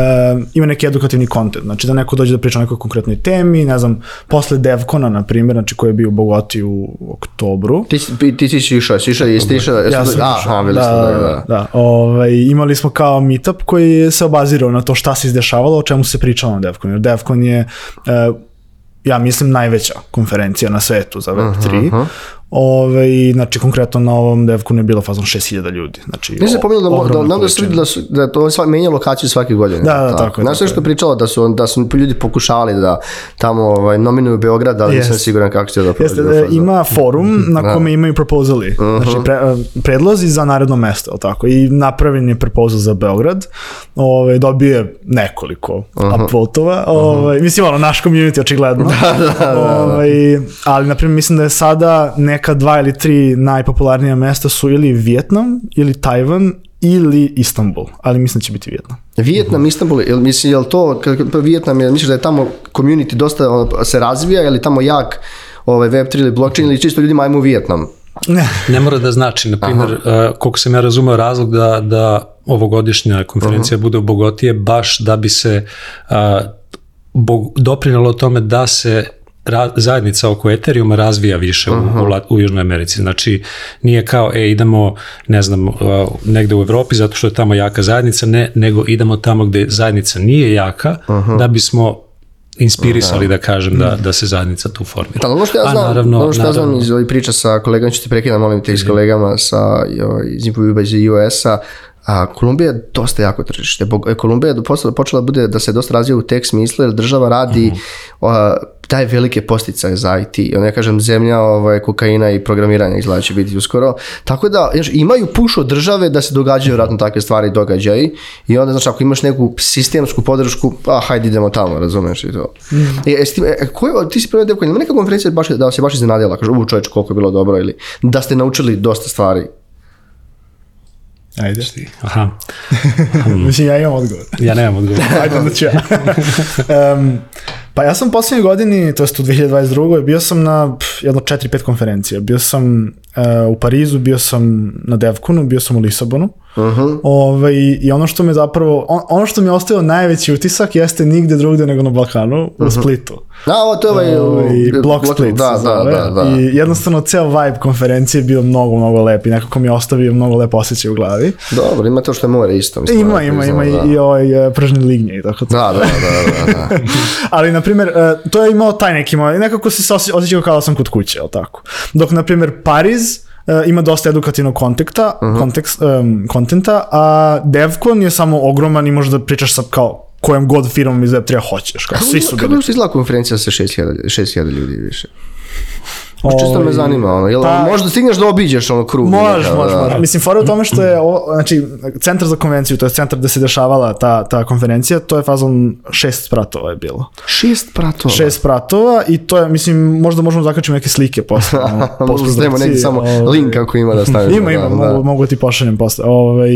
ima neki edukativni kontent, znači da neko dođe da priča o nekoj konkretnoj temi, ne znam, posle Devkona, na primjer, znači koji je bio u Bogoti u oktobru, Ti, ti, ti si išao, si išao, jesi ti išao, ja sam aha, da, da, da, da, da. da. Ovaj, imali smo kao meetup koji se obazirao na to šta se izdešavalo, o čemu se pričalo na DevCon. Jer DevCon je, e, ja mislim, najveća konferencija na svetu za Web3. Ove, znači, konkretno na ovom DevConu je bilo fazon 6000 ljudi. Znači, Nisam se pominjalo da, da, nam da su da, su, da to sva, menja lokaciju svake godine. Da, da, tako je, Znaš tako sve što je pričalo da su, da su ljudi pokušavali da tamo ovaj, nominuju Beograd, ali nisam Jest. siguran kako će da prođe. Jeste, faza. ima forum na kome imaju proposali, znači pre, e, predlozi za naredno mesto, jel tako, i napravljen je proposal za Beograd, ovaj, dobio je nekoliko upvotova, ovaj, mislim, ono, naš community očigledno, ovaj, ali, na primjer, mislim da je sada neka dva ili tri najpopularnija mesta su ili Vjetnam, ili Tajvan, ili Istanbul, ali mislim da će biti Vjetnam. Vijetnam, Istanbul, jel, misli, jel to, kad- kad- Vijetnam, je, misliš da je tamo community dosta ono, se razvija, je li tamo jak ovaj, Web3 ili blockchain ili čisto ljudima ajmo u Vijetnam? Ne mora da znači, na primjer, uh, koliko sam ja razumeo razlog da, da ovogodišnja konferencija bude u Bogoti je baš da bi se uh, bog, doprinalo tome da se ra- zajednica oko Ethereuma razvija više u, u, La- u Južnoj Americi. Znači, nije kao, e, idemo, ne znam, uh, negde u Evropi zato što je tamo jaka zajednica, ne, nego idemo tamo gde zajednica nije jaka, da bismo inspirisali, da kažem, da, da se zajednica tu formira. Da, ono što ja A znam, naravno- ono što ja znam naravno- iz ovih priča sa kolegama, ću ti prekidam, molim te, i s kolegama sa, iz Infoviba iz US-a, a Kolumbija je dosta jako tržište. Kolumbija je počela, počela bude da se dosta razvija u tek smislu, jer država radi, a, daje velike posticaje za IT. I ja kažem, zemlja ovaj, kokaina i programiranja izgleda će biti uskoro. Tako da, znaš, imaju puš od države da se događaju vratno takve stvari i događaji. I onda, znači, ako imaš neku sistemsku podršku, a hajde idemo tamo, razumeš i to. E, jesi ti, e, ko je, ti si prvo devko, ima neka konferencija baš, da se baš iznenadila, kaže, u čoveč, koliko je bilo dobro, ili da ste naučili dosta stvari. Ajde. Aha, Mislim, ja imam odgovor. ja nemam odgovor. Ajde onda ću ja. Em, pa ja sam posljednje godini, to jest u 2022. bio sam na pff, jedno 4-5 konferencija. Bio sam e, u Parizu, bio sam na Devconu, bio sam u Lisabonu. Ovaj, I ono što me zapravo, on- ono što mi je ostavio najveći utisak jeste nigde drugde nego na Balkanu, u Splitu. A, ovo to je ovaj... Ovaj, u- Block Split Da, se da, zove. da, da. I jednostavno ceo vibe konferencije je bio mnogo, mnogo lep i nekako mi je ostavio mnogo lep osjećaj u glavi. Dobro, ima to što je more isto. mislim, Ima, ima, ima da. i, i ovaj e, pržne lignje i tako to. Da, da, da, da, da. Ali, na primjer, e, to je imao taj neki moj, nekako se osje- osjećao kao da sam kod kuće, jel tako? Dok, na primjer, Pariz e, ima dosta edukativnog konteksta, kontekst, em, kontenta, a Devcon je samo ogroman i možeš da pričaš sa kao kojom god firmom iz Web3 hoćeš, kao svi su Kako bili. se izgleda konferencija sa 6000 6000 ljudi više? Čisto me zanima, ono, jel pa- možda stigneš da obiđeš ono krug? Može, neka, može, da. Mislim, fora u tome što je, ovo, znači, centar za konvenciju, to je centar gde se dešavala ta, ta konferencija, to je fazon šest spratova je bilo. Šest pratova. Šest spratova i to je, mislim, možda možemo zakačiti neke slike posle. ono, Možda posle stavimo neki samo ovaj. link ako ima da stavimo. Ima, ima, da, mogu, da. mogu da ti pošaljem posle. Ovaj,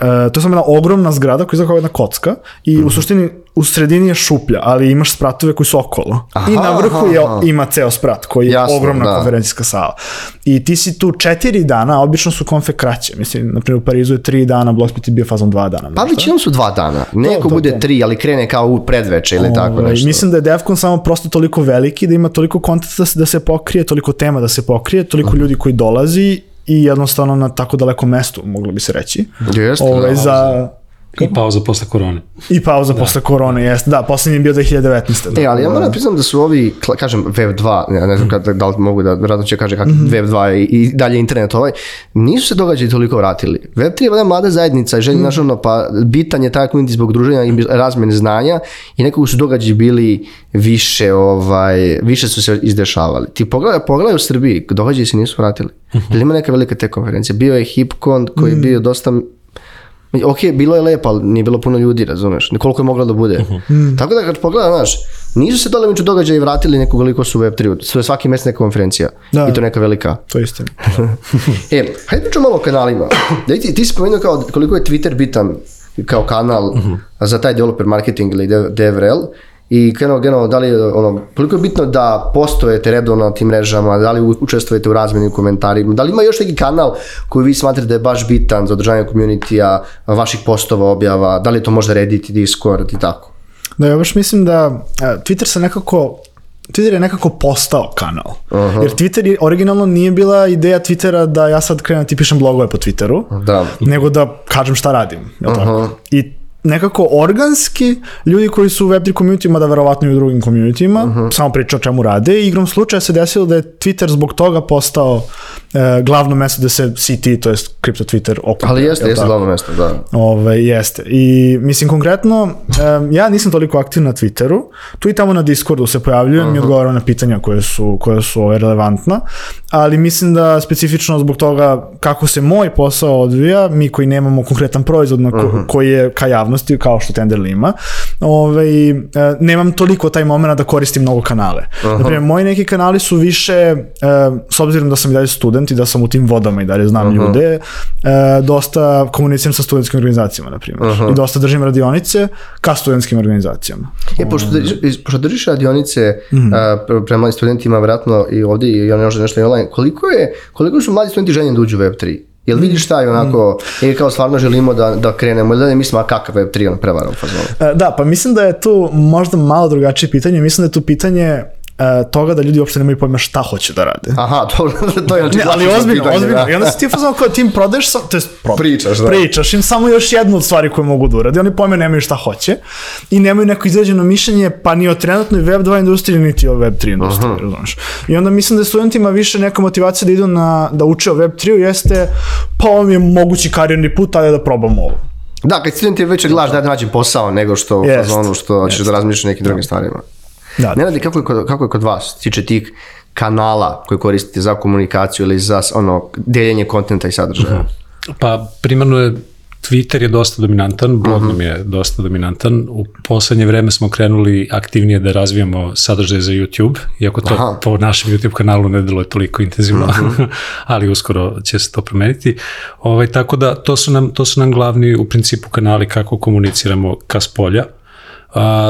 e, to je samo jedna ogromna zgrada koja izgleda kao jedna kocka i Mhm. u suštini u sredini je šuplja, ali imaš spratove koji su okolo. I Aha, na vrhu je, aha. ima ceo sprat koji je Jasno, ogromna da. konferencijska sala. I ti si tu četiri dana, a obično su konfe kraće. Mislim, na primjer u Parizu je tri dana, Blocksplit je bio fazom dva dana. Pa većinom su dva dana. Neko to, bude to. tri, ali krene kao u predveče ili tako Ovaj, nešto. Mislim da je Devcon samo prosto toliko veliki da ima toliko kontenta da se, da se pokrije, toliko tema da se pokrije, toliko ljudi koji dolazi i jednostavno na tako daleko mestu, moglo bi se reći. Jeste, Ovaj, da. za, I pauza posle korone. I pauza posle korone, jeste. Da, poslednji je bio 2019. Da. E, ali ja moram priznam da su ovi, kažem, Web 2, ja ne znam kada, da li mogu da, vjerojatno će kaže kako Web 2 i, i dalje internet ovaj, nisu se događaji toliko vratili. Web 3 je valjda mlada zajednica i želji, mm. ono, pa bitan je taj community zbog druženja i razmene znanja i nekako su događaji bili više, ovaj, više su se izdešavali. Ti pogledaj, pogledaj u Srbiji, događaji se nisu vratili. Ili ima neka velika te konferencija? Bio je Hipcon koji je bio dosta Ok, bilo je lepo, ali nije bilo puno ljudi, razumeš? Koliko je moglo da bude. Tako da kad pogledam, znaš, nisu se dole među događaji vratili neko koliko su Web3. Sve svaki mesec neka konferencija. Da. I to neka velika. To je istina. E, hajde pričamo malo o kanalima. Da ti, ti si spomenuo kao koliko je Twitter bitan kao kanal za taj developer marketing ili dev, DevRel. I krenuo generalno, da li ono, koliko je bitno da postojete redovno na tim mrežama, da li učestvujete u razmeni u komentarima, da li ima još neki kanal koji vi smatrate da je baš bitan za održavanje community-a, vaših postova, objava, da li je to možda Reddit Discord i tako? Da, ja baš mislim da Twitter se nekako Twitter je nekako postao kanal. Jer Twitter je, originalno nije bila ideja Twittera da ja sad krenem da ti pišem blogove po Twitteru, Da. nego da kažem šta radim. Jel tako? I nekako organski ljudi koji su u Web3 community, mada verovatno i u drugim communityima, samo priča o čemu rade. I igrom slučaja se desilo da je Twitter zbog toga postao e, glavno mesto gde se CT, to jest kripto Twitter okuplja. Ali jeste, jeste tako? glavno mesto, da. Ove, jeste. I mislim konkretno, em, ja nisam toliko aktiv na Twitteru, tu i tamo na Discordu se pojavljujem i odgovaram na pitanja koje su, koje su ove, relevantna, ali mislim da specifično zbog toga kako se moj posao odvija, mi koji nemamo konkretan proizvod na ko, koji je ka javnosti, kao što Tenderly ima, ove, e, nemam toliko taj moment da koristim mnogo kanale. Naprimjer, moji neki kanali su više, e, s obzirom da sam i dalje student i da sam u tim vodama i dalje znam ljude, e, dosta komuniciram sa studentskim organizacijama, na primjer. I dosta držim radionice ka studentskim organizacijama. E, pošto, držiš, pošto držiš radionice Mhm. a, pre- prema studentima, vjerojatno i ovdje i ono nešto i online, koliko, je, koliko su mladi studenti željeni da uđu u Web3? Jel vidiš taj onako, Mhm. ili kao stvarno želimo da, da krenemo, ili da ne mislimo, a kakav Web3, ono prevara u fazonu? E, Da, pa mislim da je tu možda malo drugačije pitanje. Mislim da je tu pitanje e, toga da ljudi uopšte nemaju pojma šta hoće da rade. Aha, to, to je znači Ne, ali ozbiljno, pitanje, ozbiljno. da. I onda si ti u fazonu kao ti im prodaješ, sa, to jest prodaš, Pričaš, da. pričaš im samo još jednu od stvari koje mogu da urade. Oni pojme nemaju šta hoće i nemaju neko izrađeno mišljenje pa ni o trenutnoj Web2 industriji, niti o Web3 industriji, razumeš. I onda mislim da je studentima više neka motivacija da idu na, da uče o Web3 jeste pa ovo mi je mogući karijerni put, ali da probamo ovo. Da, kad student je već gledaš da nađem posao nego što Jest, fazonu što ćeš da razmišljaš o nekim drugim stvarima. Da, Ne radi, kako je, kod, kako je kod vas, tiče tih kanala koje koristite za komunikaciju ili za ono, deljenje kontenta i sadržaja? Pa primarno je Twitter je dosta dominantan, blog nam je dosta dominantan. U poslednje vreme smo krenuli aktivnije da razvijamo sadržaje za YouTube, iako to Aha. po našem YouTube kanalu ne deluje toliko intenzivno, ali uskoro će se to promeniti. Ovaj, tako da to su, nam, to su nam glavni u principu kanali kako komuniciramo ka spolja.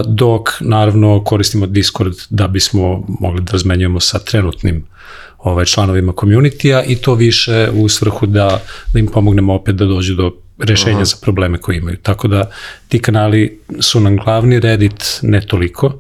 Dok naravno koristimo Discord da bismo mogli da razmenjujemo sa trenutnim ovaj, članovima community-a i to više u svrhu da, da im pomognemo opet da dođu do rešenja za probleme koje imaju. Tako da ti kanali su nam glavni, Reddit ne toliko.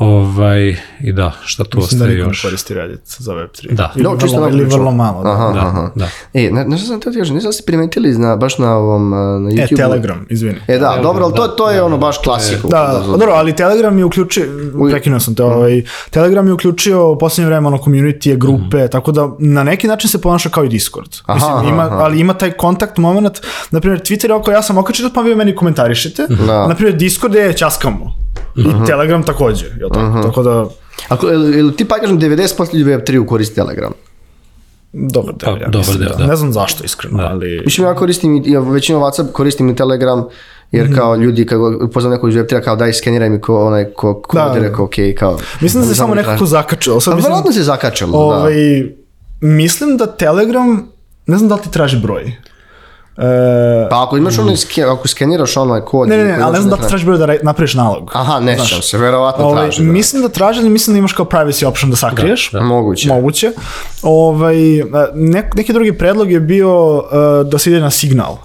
Ovaj, I da, šta tu Mislim da ostaje ne još? koristi Reddit za Web3. Da. Ili, No, čisto vrlo, ili vrlo malo. Da. Aha, Da, aha. da. E, ne, ne znam sam te ti kažem, nisam se primetili na, baš na ovom, a, na E, YouTube. Telegram, izvini. E da, dobro, ali to, to je ono baš klasika. Da, da, da, dobro, ali Telegram je uključio, prekinuo sam te, ovaj, Telegram je uključio u posljednje vreme ono community, grupe, tako da na neki način se ponaša kao i Discord. Aha, Mislim, ima, aha. ali ima taj kontakt moment, na primjer Twitter je oko ja sam okačio pa vi meni komentarišete, Da. na primjer Discord je ćaskamo. I Telegram takođe, jel tako? Tako da, Ako, jel, jel ti pa kažem 90% ljudi Web3 koristi Telegram? dobar deo, Pa, ja dobar mislim, deo, da. da. Ne znam zašto, iskreno, ali... Mislim, ja koristim, i- ja većinu Whatsapp koristim i Telegram, jer Mhm. kao ljudi, kako upoznam nekog iz Web3, kao daj skeniraj mi ko onaj ko, ko Da, da, da. rekao, ok, kao. Mislim da se samo nekako zakačilo. Sad Ali mislim, verovatno se zakačalo, da. ovaj, mislim da Telegram, ne znam da li ti traži broj. E, Pa ako imaš onaj, ske, ako skeniraš onaj kod... Ne, ne, ne, ali ne znam da traži broj da napraviš nalog. Aha, ne sjećam se, verovatno Ovaj, traži. da. mislim da traži, ali mislim da imaš kao privacy option da sakriješ. Moguće. Moguće. Ovaj, nek, neki drugi predlog je bio uh, da se ide na signal.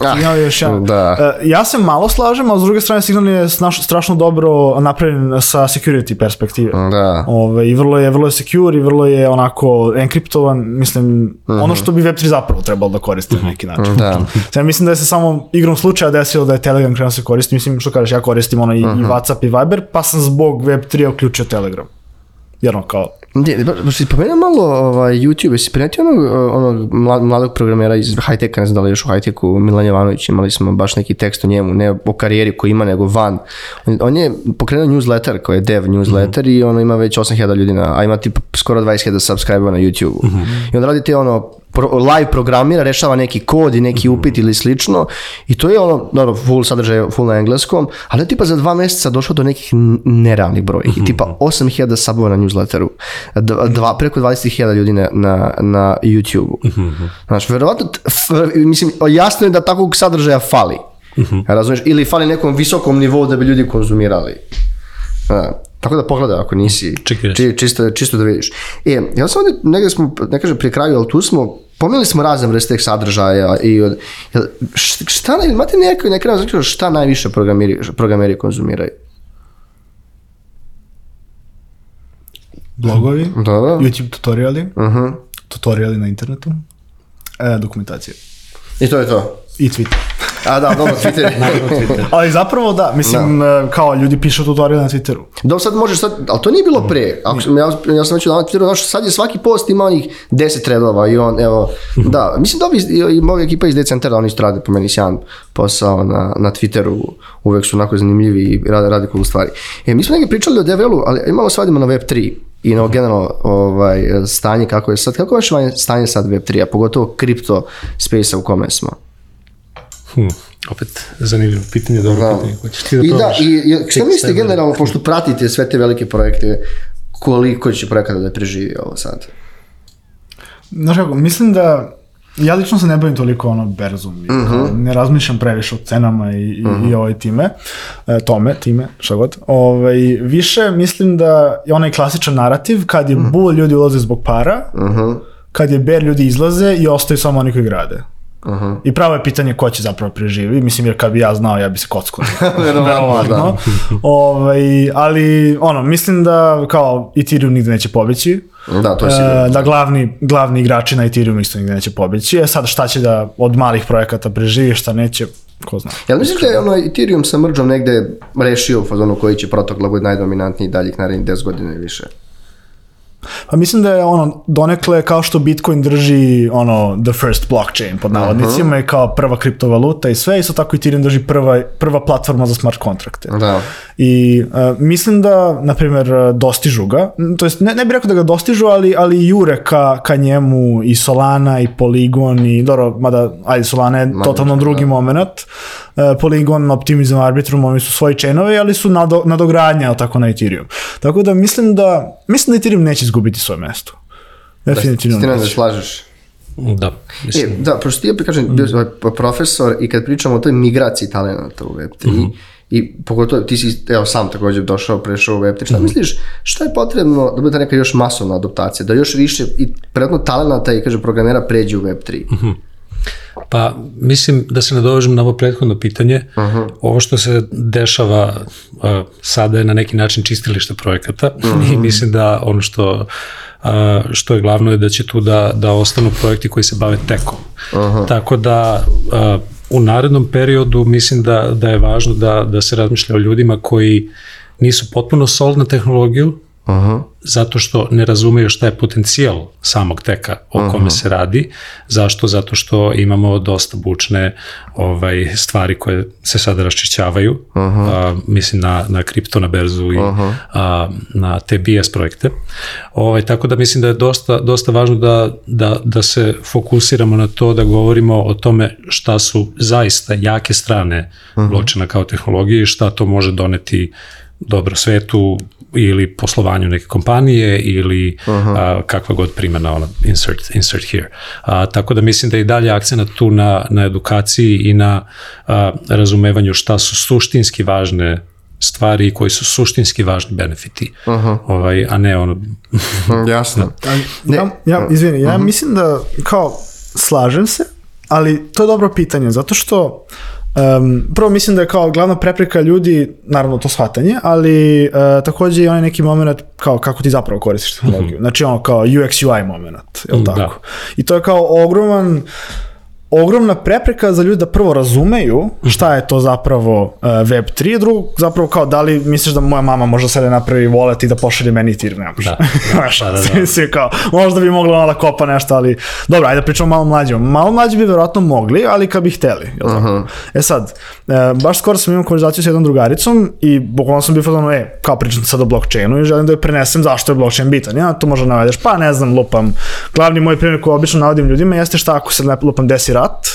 Ah, Signal je još jedan. Da. E, ja se malo slažem, ali s druge strane signal je strašno dobro napravljen sa security perspektive. Da. Ove, I vrlo je, vrlo je secure i vrlo je onako enkriptovan, mislim, ono što bi Web3 zapravo trebalo da koristi na neki način. Da. Sad mislim da je se samo igrom slučaja desilo da je Telegram krenuo da se koristi, mislim što kažeš, ja koristim ono i, i Whatsapp i Viber, pa sam zbog Web3 uključio Telegram. Jer ono kao, baš si pomenuo malo ovaj, YouTube, jesi primetio onog, onog mla- mladog programera iz high-teka, ne znam da li još u high-teku, Milan Jovanović, imali smo baš neki tekst o njemu, ne o karijeri koji ima, nego van. On, on je pokrenuo newsletter, koji je dev newsletter i ono ima već 8000 ljudi, na, a ima tipa skoro 20.000 subscribera na YouTube. I on radi te ono, pro, live programira, rešava neki kod i neki upit ili slično i to je ono, dobro, full sadržaj, full na engleskom, ali je tipa za dva mjeseca došao do nekih n- nerealnih brojki, tipa 8000 subova na newsletteru, dva, preko 20.000 ljudi na, na, na YouTube-u. Znaš, verovatno, mislim, jasno je da takvog sadržaja fali. Razumiješ? Ili fali nekom visokom nivou da bi ljudi konzumirali. Da. Tako da pogledaj ako nisi, či, čisto, čisto da vidiš. E, ja sam ovdje, negdje smo, ne kažem pri kraju, ali tu smo, pomenuli smo razne vrste teh sadržaja i od, jel, šta, naj- imate neko, neka znači šta najviše programeri, programeri konzumiraju? Blogovi, Dobro. YouTube tutoriali, Uh-huh. tutoriali na internetu, e, dokumentacije I to je to. i Twitter. A da, dobro, Twitter. Ali zapravo da, mislim, e, kao ljudi pišu tutorial na Twitteru. Dobro, sad možeš sad, ali to nije bilo pre. Ako, sam- ja, ja sam već na Twitteru, znaš, sad je svaki post ima onih 10 redova i on, evo, da, mislim da ovi, i, i moja ekipa iz Decentera, oni isto rade po meni sjajan posao na, na Twitteru, uvek su onako zanimljivi i rade, rade cool stvari. E, mi smo negdje pričali o DevRelu, ali sad idemo na Web3 i na generalno ovaj, stanje kako je sad, kako je vaše stanje sad Web3, a pogotovo kripto space u kome smo? Hm, opet zanimljivo pitanje, dobro Da. pitanje. Hoćeš ti da I da, i, i šta mislite generalno, pošto pratite sve te velike projekte, koliko će projekata da preživi ovo sad? Znaš kako, mislim da ja lično se ne bavim toliko ono berzom i kao, ne razmišljam previše o cenama i, i, i ovaj time, e, tome, time, šta god. Ovaj, više mislim da je onaj klasičan narativ kad je bull ljudi ulaze zbog para, kad je bear ljudi izlaze i ostaju samo oni koji grade. I pravo je pitanje ko će zapravo preživi, mislim jer kad bi ja znao ja bi se kockao. Verovatno. ovaj, ali ono, mislim da kao Ethereum nigde neće pobeći. Da, to je sigurno. E, da glavni, glavni igrači na Ethereum isto nigde neće pobeći. E sad šta će da od malih projekata preživi, šta neće, ko zna. Jel misliš da je ono Ethereum sa mrđom negde rešio u fazonu koji će protokol da bude najdominantniji daljih narednih 10 godina i više? Pa mislim da je ono donekle kao što Bitcoin drži ono the first blockchain pod navodnicima i kao prva kriptovaluta i sve, isto tako Ethereum drži prva, prva platforma za smart kontrakte. Da. I uh, mislim da, na primjer, uh, dostižu ga, to jest ne, ne bih rekao da ga dostižu, ali, ali jure ka, ka njemu i Solana i Polygon i, dobro, mada, ajde, Solana je totalno drugi moment, uh, Polygon, Optimism, Arbitrum, oni su svoji chainovi, ali su nado, nadogradnja, tako, na Ethereum. Tako da mislim da, mislim da Ethereum neće izgubiti svoje mesto. Definitivno Ti ne neće. slažeš? Da, E, mislim. da, pošto ti ja kažem, bio sam profesor i kad pričamo o toj migraciji talenata u Web3, i pogotovo ti si evo sam također došao, prešao u Web3, šta misliš, šta je potrebno da bude ta neka još masovna adaptacija, da još više i predno talenata i kaže programera pređe u Web3? Pa mislim da se nadovežem na ovo prethodno pitanje. Ovo što se dešava uh, sada je na neki način čistilište projekata i mislim da ono što uh, što je glavno je da će tu da, da ostanu projekti koji se bave tekom. Tako da uh, u narednom periodu mislim da, da je važno da, da se razmišlja o ljudima koji nisu potpuno sold na tehnologiju, zato što ne razumeju šta je potencijal samog teka o kome se radi. Zašto? Zato što imamo dosta bučne ovaj, stvari koje se sada raščišćavaju. A, mislim na, na kripto, na berzu i a, na te BS projekte. Ovaj, tako da mislim da je dosta, dosta važno da, da, da se fokusiramo na to da govorimo o tome šta su zaista jake strane blockchaina kao tehnologije i šta to može doneti dobro svetu ili poslovanju neke kompanije ili a, kakva god primjena ona insert, insert here. A, tako da mislim da je i dalje akcenat tu na, na edukaciji i na a, razumevanju šta su suštinski važne stvari i koji su suštinski važni benefiti. Ovaj, a ne ono Jasno. Ja, ja, izvini, ja mislim da kao slažem se, ali to je dobro pitanje, zato što um, prvo mislim da je kao glavna prepreka ljudi, naravno to shvatanje, ali uh, takođe i onaj neki moment kao kako ti zapravo koristiš tehnologiju. Znači ono kao UX UI moment, je li Da. tako? I to je kao ogroman ogromna prepreka za ljudi da prvo razumeju šta je to zapravo uh, Web3, drugo zapravo kao da li misliš da moja mama možda sada napravi wallet i da pošalje meni Ethereum, ne može. Da, da, da, da. mislim, kao, možda bi mogla ona da kopa nešto, ali dobro, ajde da pričamo malo mlađe. Malo mlađi bi verovatno mogli, ali kad bi hteli. Jel tako? E sad, e, baš skoro sam imao konverzaciju s jednom drugaricom i bukvalno sam bio fazonu, e, kao pričam sad o blockchainu i želim da joj prenesem zašto je blockchain bitan. Ja, to možda navedeš, pa ne znam, lupam. Glavni moj primjer koji obično navodim ljudima jeste šta ako se lupam desi rat,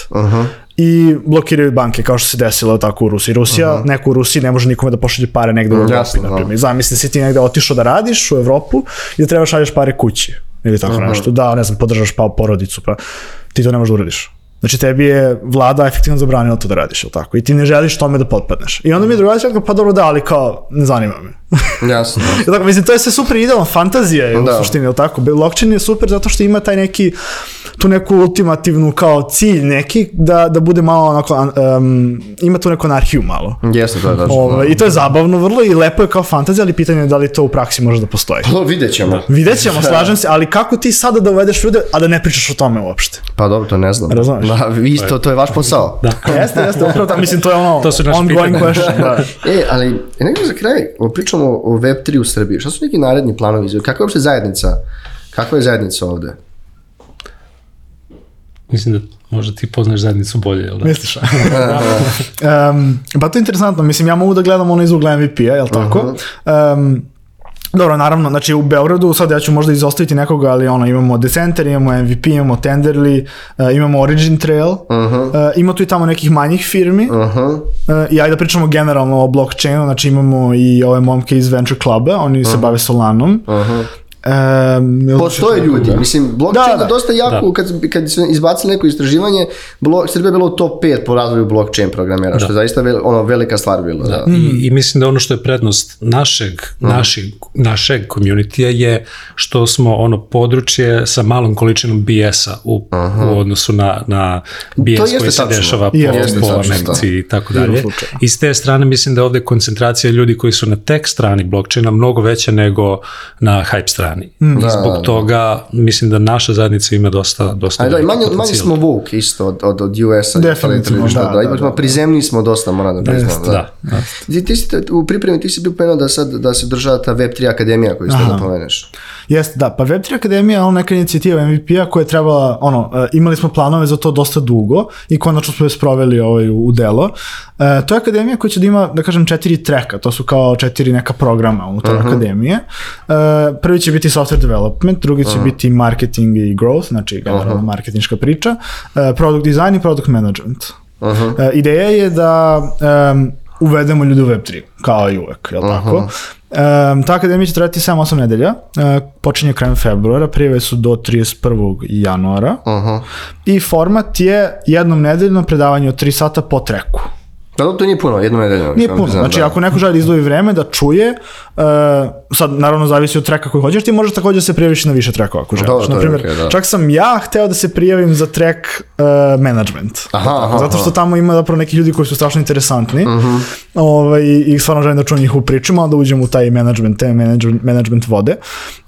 i blokiraju banke kao što se desilo tako u Rusiji. Rusija, neko u Rusiji ne može nikome da pošalje pare negde u Evropi, jasno, da. na primjer. Zamisli si ti negde otišao da radiš u Evropu i da trebaš šalješ pare kući ili tako nešto. Da, ne znam, podržaš pa porodicu, pa ti to ne možeš da uradiš. Znači tebi je vlada efektivno zabranila to da radiš, ili tako? I ti ne želiš tome da potpadneš. I onda mi je drugačije rekao, pa dobro da, ali kao, ne zanima me. Jasno. Jel tako, mislim, to je sve super idealno, fantazija je Da. u suštini, jel tako? Blockchain je super zato što ima taj neki, tu neku ultimativnu kao cilj neki, da, da bude malo onako, um, ima tu neku anarhiju malo. Jeste, to je tačno. Ove, I to je zabavno vrlo i lepo je kao fantazija, ali pitanje je da li to u praksi može da postoji. Pa, vidjet ćemo. Vidjet ćemo, slažem se, ali kako ti sada da uvedeš ljude, a da ne pričaš o tome uopšte? Pa dobro, to ne znam. Razumeš? Da, vi isto, to je vaš posao. Da. Jeste, jeste, upravo tako, mislim, to je ono To su ongoing question. Da. E, ali nekako za kraj o, pričamo o Web3 u Srbiji. Šta su neki naredni planovi? Kakva je uopšte zajednica? Kakva je zajednica ovde? Mislim da možda ti poznaš zajednicu bolje, jel da? Misliš? um, pa to je interesantno, mislim, ja mogu da gledam ono iz ugla MVP-a, jel tako? Um, dobro, naravno, znači u Beogradu, sad ja ću možda izostaviti nekoga, ali ono, imamo Decenter, imamo MVP, imamo Tenderly, uh, imamo Origin Trail, uh, ima tu i tamo nekih manjih firmi, Aha. Uh, I ajde da pričamo generalno o blockchainu, znači imamo i ove momke iz Venture Cluba, oni se bave Solanom. Aha. Um, Postoje ljudi, mislim, blockchain Da, je da. dosta jako, kad, kad su izbacili neko istraživanje, blo, Srbija je bila u top 5 po razvoju blockchain programera, što je zaista vel, ono, velika stvar bila. Da. I, I mislim da ono što je prednost našeg, našeg, našeg communitija je što smo ono područje sa malom količinom BS-a u, u odnosu na, na BS koji se dešava po, Jeste po Americi i tako dalje. I s te strane mislim da ovde koncentracija ljudi koji su na tech strani blockchaina mnogo veća nego na hype strani. I zbog toga mislim da naša zajednica ima dosta, dosta Ajde, da, manje, manje smo woke isto od, od, od US-a. i Definitivno, da, da, da, ipak da. smo prizemni smo dosta, moram da priznam. Jeste, Da, da. Ti, ti si, te- u pripremi ti si bio pomenuo da sad da se država ta Web3 akademija koju ste da pomeneš. Jeste, da, pa Web3 Akademija je ono neka inicijativa MVP-a koja je trebala, ono, e, imali smo planove za to dosta dugo i konačno smo je sproveli ovaj, u, u delo. E, to je akademija koja će da ima, da kažem, četiri treka, to su kao četiri neka programa unutar akademije. E, prvi će biti software development, drugi će biti marketing i growth, znači generalno marketinška priča, e, product design i product management. E, ideja je da em, uvedemo ljude u Web3, kao i uvek, jel tako? Um, ta akademija će trajati 7-8 nedelja, uh, počinje krajem februara, prijeve su do 31. januara Aha. i format je jednom nedeljno predavanje od 3 sata po treku. Da, to nije puno, jedno nedeljno. Nije samo puno, znači da. ako neko želi da izdvoji vreme da čuje, uh, sad naravno zavisi od treka koji hoćeš, ti možeš takođe da se prijaviš na više trekova ako želiš. Dobro, to je Naprimjer, okej, da. čak sam ja hteo da se prijavim za trek uh, management. Aha, aha, Zato što tamo ima zapravo neki ljudi koji su strašno interesantni Mhm. ovaj, i stvarno želim da čujem njihovu priču, malo da uđem u taj management, te management, management vode.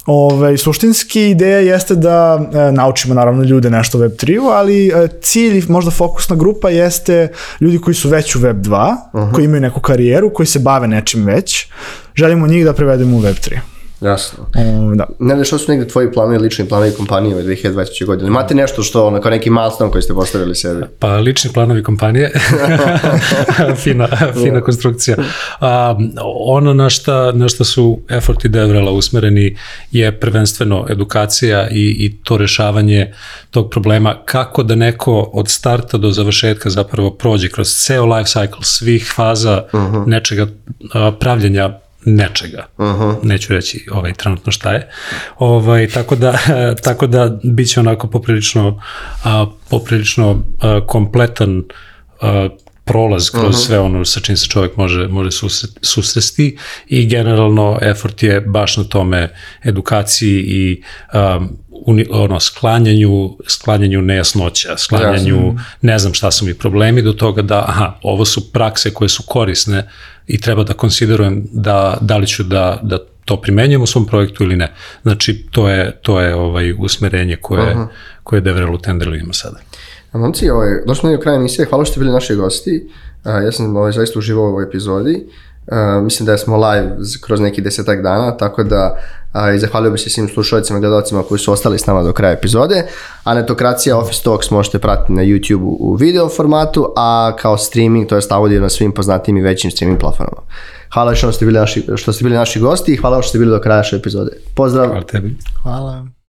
Ovaj, suštinski ideja jeste da e, naučimo naravno ljude nešto o Web3-u, ali e, cilj, možda fokusna grupa jeste ljudi koji su već u Web2, koji imaju neku karijeru, koji se bave nečim već. Želimo njih da prevedemo u Web3. Jasno. Ovaj, da. Ne znam što su negde tvoji planovi, lični planovi kompanije u 2023. godine. Imate nešto što, ono, kao neki milestone koji ste postavili sebi? Pa lični planovi kompanije, fina, fina konstrukcija. A, ono na šta, na šta su efforti Devrela usmereni je prvenstveno edukacija i, i to rešavanje tog problema kako da neko od starta do završetka zapravo prođe kroz ceo life cycle svih faza nečega a, pravljenja nečega. Neću reći ovaj trenutno šta je. Ovaj tako da tako da biće onako poprilično a, poprilično a, kompletan a, prolaz kroz sve ono sa čim se čovjek može, može susret, susresti i generalno effort je baš na tome edukaciji i um, uni, ono, sklanjanju, sklanjanju nejasnoća, sklanjanju ne znam šta su mi problemi do toga da aha, ovo su prakse koje su korisne i treba da konsiderujem da, da li ću da, da to primenjujem u svom projektu ili ne. Znači, to je, to je ovaj usmerenje koje, koje Devrel u Tenderlu ima sada. A momci, ovaj, došli smo do kraja emisije, hvala što ste bili naši gosti. A, ja sam ovaj, zaista uživao u ovoj epizodi. A, mislim da smo live kroz neki desetak dana, tako da i zahvalio bih se svim slušalicima i gledalcima koji su ostali s nama do kraja epizode. A Netokracija Office Talks možete pratiti na YouTube u video formatu, a kao streaming, to jest audio na svim poznatim i većim streaming platformama. Hvala što ste bili naši, što ste bili naši gosti i hvala što ste bili do kraja naše epizode. Pozdrav! Hvala tebi. Hvala.